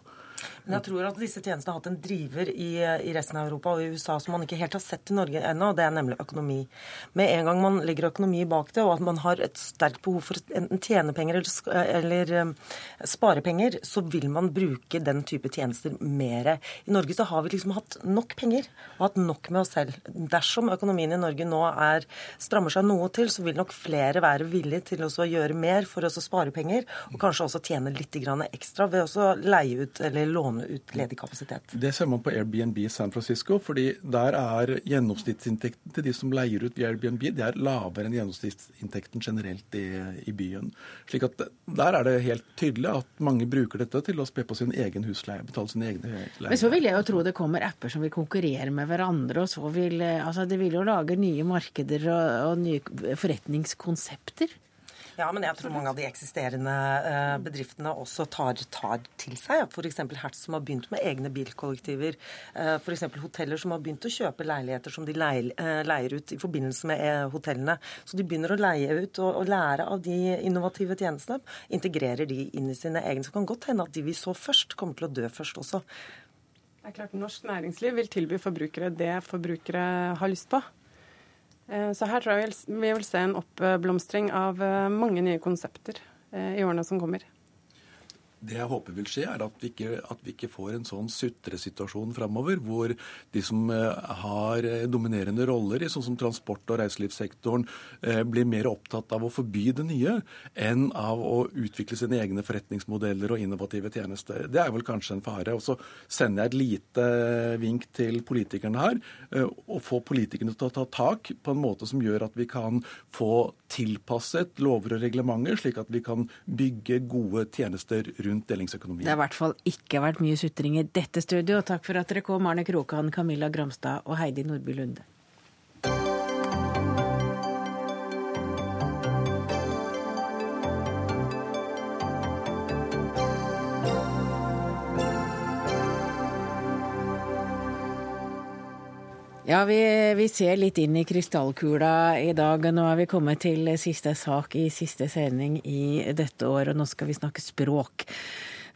Men jeg tror at disse tjenestene har hatt en driver i, i, resten av Europa og i USA som man ikke helt har sett i Norge ennå, og det er nemlig økonomi. Med en gang man legger økonomi bak det, og at man har et sterkt behov for enten tjene penger eller, eller um, spare penger, så vil man bruke den type tjenester mer. I Norge så har vi liksom hatt nok penger og hatt nok med oss selv. Dersom økonomien i Norge nå er, strammer seg noe til, så vil nok flere være villige til å gjøre mer for å spare penger, og kanskje også tjene litt ekstra ved å leie ut eller låne ut ledig kapasitet. Det ser man på Airbnb i San Francisco, fordi der er gjennomsnittsinntekten til de som leier ut via Airbnb, det er lavere enn gjennomsnittsinntekten generelt i, i, byen. Slik at Der er det helt tydelig at mange bruker dette til å spe på sin egen husleie, betale sin egne leier. Men så vil jeg jo tro det kommer apper som vil konkurrere med hverandre, og så vil altså det vil jo lage nye markeder og, og nye forretningskonsepter. Ja, men jeg tror mange av de eksisterende eh, bedriftene også tar, tar til seg. F.eks. Hertz som har begynt med egne bilkollektiver. Eh, F.eks. hoteller som har begynt å kjøpe leiligheter som de eh, leier ut i forbindelse med hotellene. Så de begynner å leie ut og, og lære av de innovative tjenestene. Integrerer de inn i sine egne. Så kan godt hende at de vi så først, kommer til å dø først også. Det er klart Norsk næringsliv vil tilby forbrukere det forbrukere har lyst på. Eh, så her tror jeg vi vil se en oppblomstring av eh, mange nye konsepter eh, i årene som kommer. Det jeg håper vil skje, er at vi ikke, at vi ikke får en sånn sutresituasjon framover, hvor de som eh, har eh, dominerende roller i sånn som transport- og reiselivssektoren, eh, blir mer opptatt av å forby det nye enn av å utvikle sine egne forretningsmodeller og innovative tjenester. Det er vel kanskje en fare. Og så sender jeg et lite vink til politikerne her, og få politikerne til å ta tak på en måte som gjør at vi kan få tilpasset lover og reglementer, slik at vi kan bygge gode tjenester rundt delingsøkonomien. Det har i hvert fall ikke vært mye sutring i dette studio. Takk for at dere kom, Arne Krokan, Camilla Gramstad og Heidi Nordby Lunde. Ja, vi, vi, ser litt inn i krystallkula i dag. Nå er vi kommet til siste sak i siste sending i dette året, og nå skal vi snakke språk.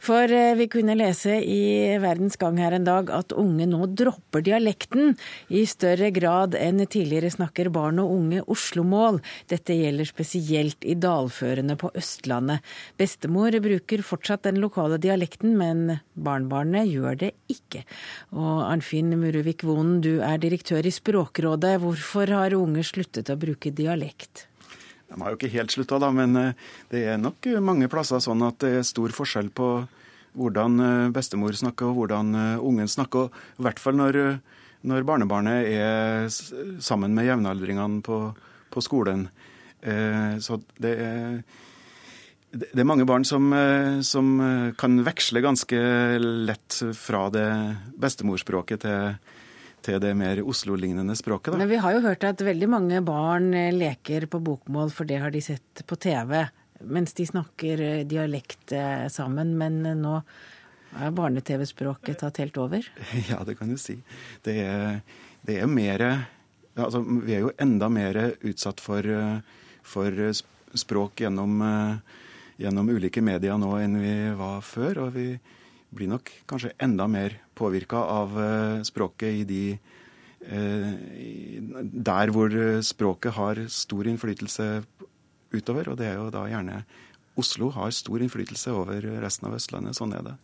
For eh, vi kunne lese i Verdens Gang her en dag at unge nå dropper dialekten. I større grad enn tidligere snakker barn og unge oslomål. Dette gjelder spesielt i dalførene på Østlandet. Bestemor bruker fortsatt den lokale dialekten, men barnebarnet gjør det ikke. Og Arnfinn Muruvik Vonen, du er direktør i Språkrådet. Hvorfor har unge sluttet å bruke dialekt? De har jo ikke helt slutta, da, men eh, det er nok mange plasser sånn at det er stor forskjell på hvordan eh, bestemor snakker og hvordan eh, ungen snakker. I hvert fall når, når barnebarnet er sammen med jevnaldringene på, på skolen. Så det er det er mange barn som, som, kan veksle ganske lett fra det bestemorspråket til, til det mer Oslo-lignende språket. Da. Men vi har jo hørt at veldig mange barn eh, leker på bokmål, for det har de sett på TV. Mens de snakker eh, dialekt eh, sammen. Men nå er barne-TV-språket tatt helt over? Ja, det kan du si. Det er, det er mer altså, Vi er jo enda mer utsatt for, for språk gjennom, gjennom ulike medier nå enn vi var før. og vi blir nok kanskje enda mer påvirka av eh, språket i de eh, Der hvor språket har stor innflytelse utover, og det er jo da gjerne Oslo har stor innflytelse over resten av Østlandet. Sånn er det.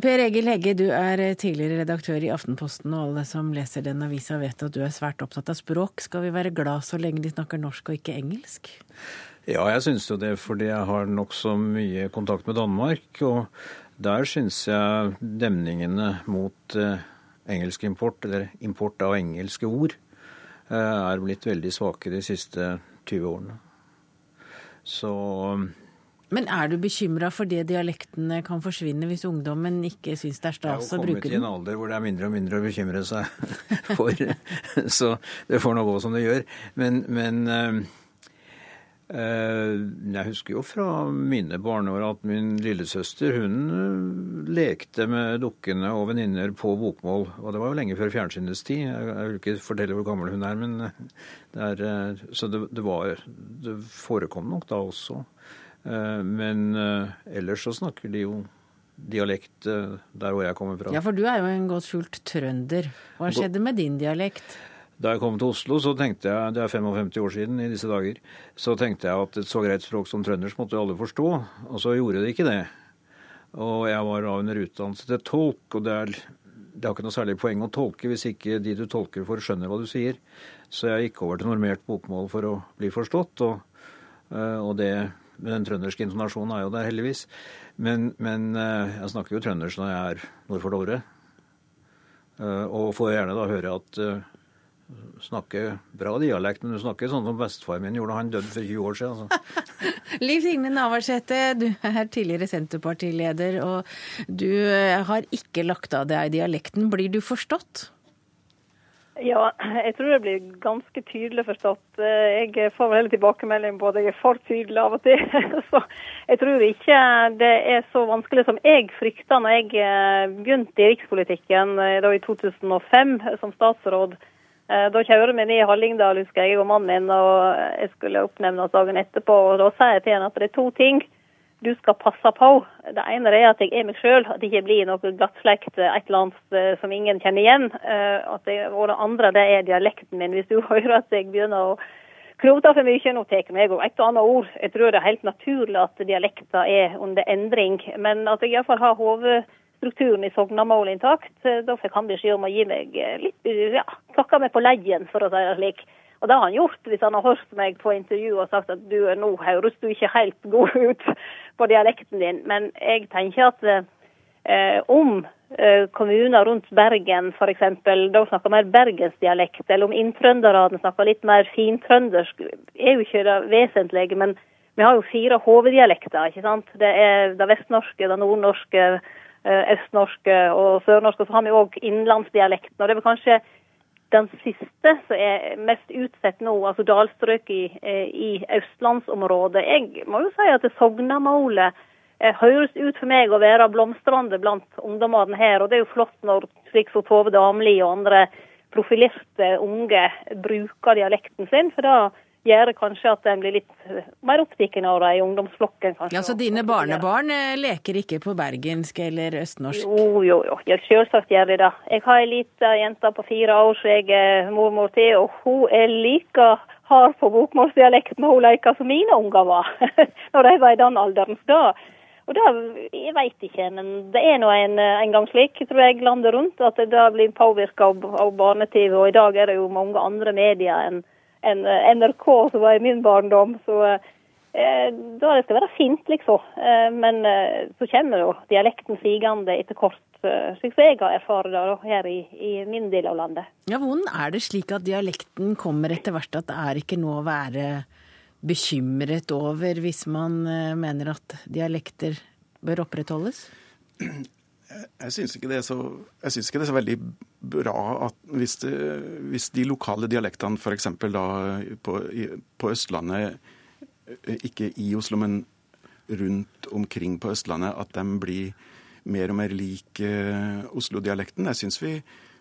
Per Egil Hegge, du er tidligere redaktør i Aftenposten, og alle som leser den avisa vet at du er svært opptatt av språk. Skal vi være glad så lenge de snakker norsk og ikke engelsk? Ja, jeg syns jo det, fordi jeg har nokså mye kontakt med Danmark. Og der syns jeg demningene mot eh, engelsk import, eller import av engelske ord, eh, er blitt veldig svake de siste 20 årene. Så men er du bekymra for det dialektene kan forsvinne hvis ungdommen ikke syns det er stas å bruke den? Jeg har kommet i en alder hvor det er mindre og mindre å bekymre seg for, så det får nå gå som det gjør. Men, men eh, Eh, jeg husker jo fra mine barneår at min lillesøster hun eh, lekte med dukkene og venninner på bokmål. Og det var jo lenge før fjernsynets tid. Jeg vil ikke fortelle hvor gammel hun er, men det er, Så det, det, var Det forekom nok da også. Eh, men ellers så snakker de jo dialekt der hvor jeg kommer fra. Ja, for du er jo en godt skjult trønder. Hva skjedde med din dialekt? Da jeg kom til Oslo, så tenkte jeg, det er 55 år siden i disse dager, så tenkte jeg at et så greit språk som trøndersk måtte alle forstå. Og så gjorde de ikke det. Og jeg var da under utdannelse til tolk, og det er, det har ikke noe særlig poeng å tolke hvis ikke de du tolker for, skjønner hva du sier. Så jeg gikk over til normert bokmål for å bli forstått, og, eh, og det med den trønderske intonasjonen er jo der, heldigvis. Men, men eh, jeg snakker jo trøndersk når jeg er nord for Dovre. Eh, og får gjerne da høre at snakker bra dialekt, men du snakker sånn som bestefar min gjorde. Han døde for 20 år siden. Altså. Liv Signe Navarsete, du er tidligere Senterpartileder, og du eh, har ikke lagt av deg dialekten. Blir du forstått? Ja, jeg tror det blir ganske tydelig forstått. Eh, jeg får vel heller tilbakemelding på at jeg er for tydelig av og til. Så jeg tror ikke det er så vanskelig som jeg frykta når jeg eh, begynte i rikspolitikken da i 2005 som statsråd. Eh, da kjører vi ned i Hallingdal, husker jeg, og mannen min, og jeg skulle oppnevnes dagen etterpå. og Da sier jeg til henne at det er to ting du skal passe på. Det ene er at jeg er meg sjøl, at det ikke blir noe glattslekt, et eller annet eh, som ingen kjenner igjen. Eh, det, og det andre det er dialekten min. Hvis du hører at jeg begynner å knote for mye, nå tar jeg og et og annet ord. Jeg tror det er helt naturlig at dialekter er under endring, men at jeg iallfall har hodet strukturen i Sognamål intakt. Da fikk han beskjed om å gi meg eh, litt ja, tråkka meg på leien, for å si det slik. Og det har han gjort, hvis han har hørt meg på intervju og sagt at du, nå høres du ikke helt god ut på dialekten din. Men jeg tenker at eh, om eh, kommuner rundt Bergen f.eks. da snakker mer bergensdialekt, eller om inntrønderne snakker litt mer fintrøndersk, er jo ikke det vesentlige. men vi har jo fire hoveddialekter. ikke sant? Det er det vestnorske, det nordnorske, Eh, østnorske og sørnorske. Så har vi òg innlandsdialekten. Og det er vel kanskje den siste som er mest utsatt nå, altså dalstrøk i, eh, i østlandsområdet. Jeg må jo si at Sognamålet eh, høres ut for meg å være blomstrende blant ungdommene her. Og det er jo flott når slik som Tove Damli og andre profilerte unge bruker dialekten sin. For da gjør det kanskje at en blir litt eh, mer opptatt av det i ungdomsflokken. kanskje. Ja, Så dine barnebarn eh, leker ikke på bergensk eller østnorsk? Jo, jo, jo. Ja, selvsagt gjør de det. Jeg har ei lita jente på fire år som jeg er mormor til, og hun er like hard på bokmålsdialekt når hun leker som mine unger var, når de var i den alderen. Da, og da, Jeg veit ikke, men det er nå en, en, gang slik, tror jeg, landet rundt, at det da blir påvirka av, av barne-TV. Og i dag er det jo mange andre medier enn enn NRK, som var i min barndom. Så eh, da det skal være fint, liksom. Eh, men eh, så kommer jo dialekten sigende etter kort, eh, slik som jeg har erfart det her i, i, min del av landet. Ja, Hvordan er det slik at dialekten kommer etter hvert, at det er ikke noe å være bekymret over hvis man eh, mener at dialekter bør opprettholdes? Jeg syns ikke, ikke, det er så veldig bra at hvis, det, hvis de lokale dialektene f.eks. på, på, Østlandet, eh, ikke i Oslo, men rundt omkring på Østlandet, at de blir mer og mer lik uh, Oslo-dialekten. Jeg syns vi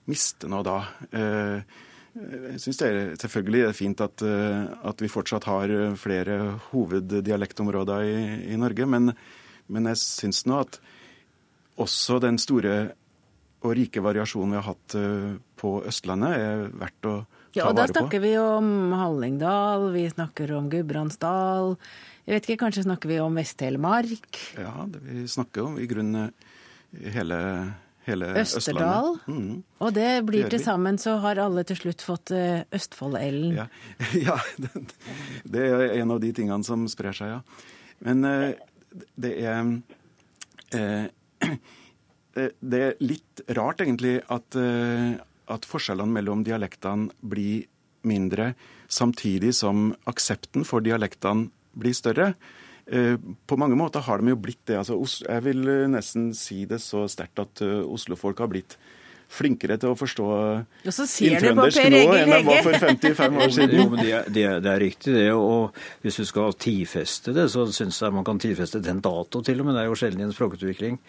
mister noe da. Uh, jeg syns det er selvfølgelig er fint at, at, vi fortsatt har flere hoveddialektområder i, i Norge, men, men jeg syns nå at også den store og rike variasjonen vi har hatt eh, på Østlandet, er verdt å ta vare på. Ja, og Da snakker vi om Hallingdal, vi snakker om Gudbrandsdal. Jeg vet ikke, Kanskje snakker vi om Vest-Telemark? Ja, det vi snakker om i grunnen hele, hele Østerdal. Mm. Og det blir det til sammen, så har alle til slutt fått uh, Østfold-L-en. Ja, ja det, det, er en av de tingene som sprer seg, ja. Men det er Eh, det er litt rart, egentlig, at, eh, at forskjellene mellom dialektene blir mindre, samtidig som aksepten for dialektene blir større. Eh, på mange måter har de jo blitt det. Altså, jeg vil nesten si det så sterkt at oslofolk har blitt flinkere til å forstå inntrøndersk nå enn de var for 55 år siden. Jo, men det er, det, er, det er, riktig, det. Og hvis du skal tidfeste det, så syns jeg man kan tidfeste den dato til og med. Det er jo sjelden i en språkutvikling.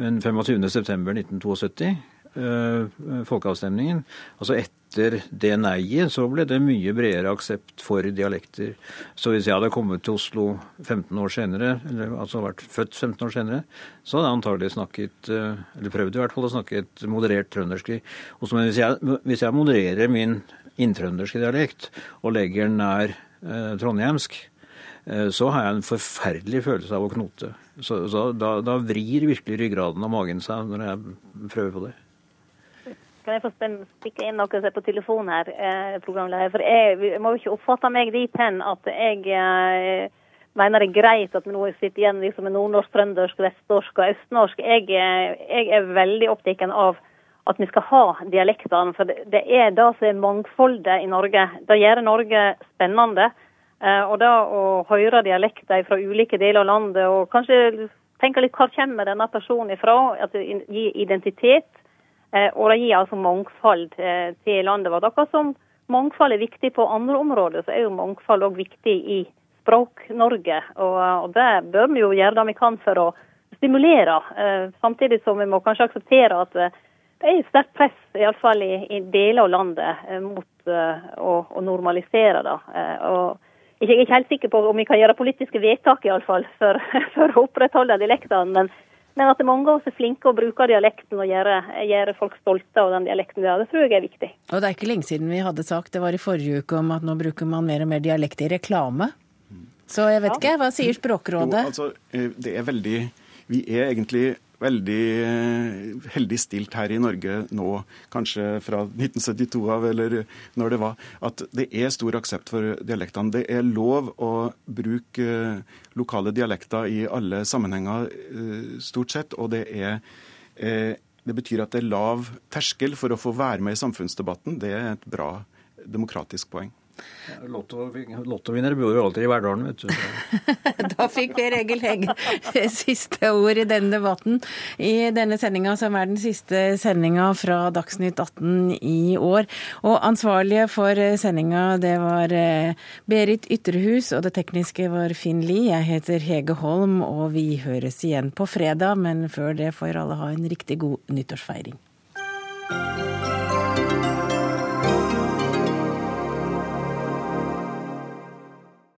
Men 25.9.1972 Eh, folkeavstemningen. Altså etter det nei-et så ble det mye bredere aksept for dialekter. Så hvis jeg hadde kommet til Oslo 15 år senere, eller altså vært født 15 år senere, så hadde jeg antagelig snakket, eh, eller prøvd i hvert fall å snakke et moderert trøndersk. Men hvis jeg, hvis jeg modererer min inntrønderske dialekt og legger den nær eh, trondhjemsk, eh, så har jeg en forferdelig følelse av å knote. Så, så da, da, vrir virkelig ryggraden og magen seg når jeg prøver på det. Kan jeg få stikke inn noe på telefon her, eh, programleder? For jeg, må jo ikke oppfatte meg dit hen at jeg eh, mener det er greit at vi nå sitter igjen liksom med nordnorsk, trøndersk, vestnorsk og østnorsk. Jeg, eh, jeg er veldig opptatt av at vi skal ha dialektene. For det er det som er mangfoldet i Norge. Det gjør Norge spennende. Og det å høre dialekter fra ulike deler av landet, og kanskje tenke litt hvor kommer denne personen ifra, at det gir identitet og det gir altså mangfold eh, til landet vårt. Akkurat som mangfold er viktig på andre områder, så er jo mangfold òg viktig i Språk-Norge. Og, og det bør vi jo gjøre det vi kan for å stimulere. Eh, samtidig som vi må kanskje akseptere at det er sterkt press, iallfall i, i deler av landet, mot å, å normalisere det. Og jeg er ikke helt sikker på om vi kan gjøre politiske vedtak i alle fall, for, for å opprettholde dialektene. men men at mange av oss er flinke og bruker dialekten og gjør, folk stolte av den dialekten de har, det tror jeg er viktig. Og det er ikke lenge siden vi hadde sagt, det var i forrige uke, om at nå bruker man mer og mer dialekt i reklame. Så jeg vet ja. ikke, hva sier Språkrådet? Jo, altså, eh, det er veldig Vi er egentlig veldig eh, heldig stilt her i Norge nå, kanskje fra 1972 av, eller når det var, at det er stor aksept for dialektene. Det er lov å bruke eh, lokale dialekter i alle sammenhenger, eh, stort sett. Og det er det betyr at det er lav terskel for å få være med i samfunnsdebatten. Det er et bra demokratisk poeng. Lottovinnere bor jo alltid i Verdalen, vet du. da fikk Per Egil Hegge siste ord i denne debatten. I denne sendinga, som er den siste sendinga fra Dagsnytt 18 i år. Og ansvarlige for sendinga, det var eh, Berit Ytterhus, og det tekniske var Finn Lie. Jeg heter Hege Holm, og vi høres igjen på fredag, men før det får alle ha en riktig god nyttårsfeiring.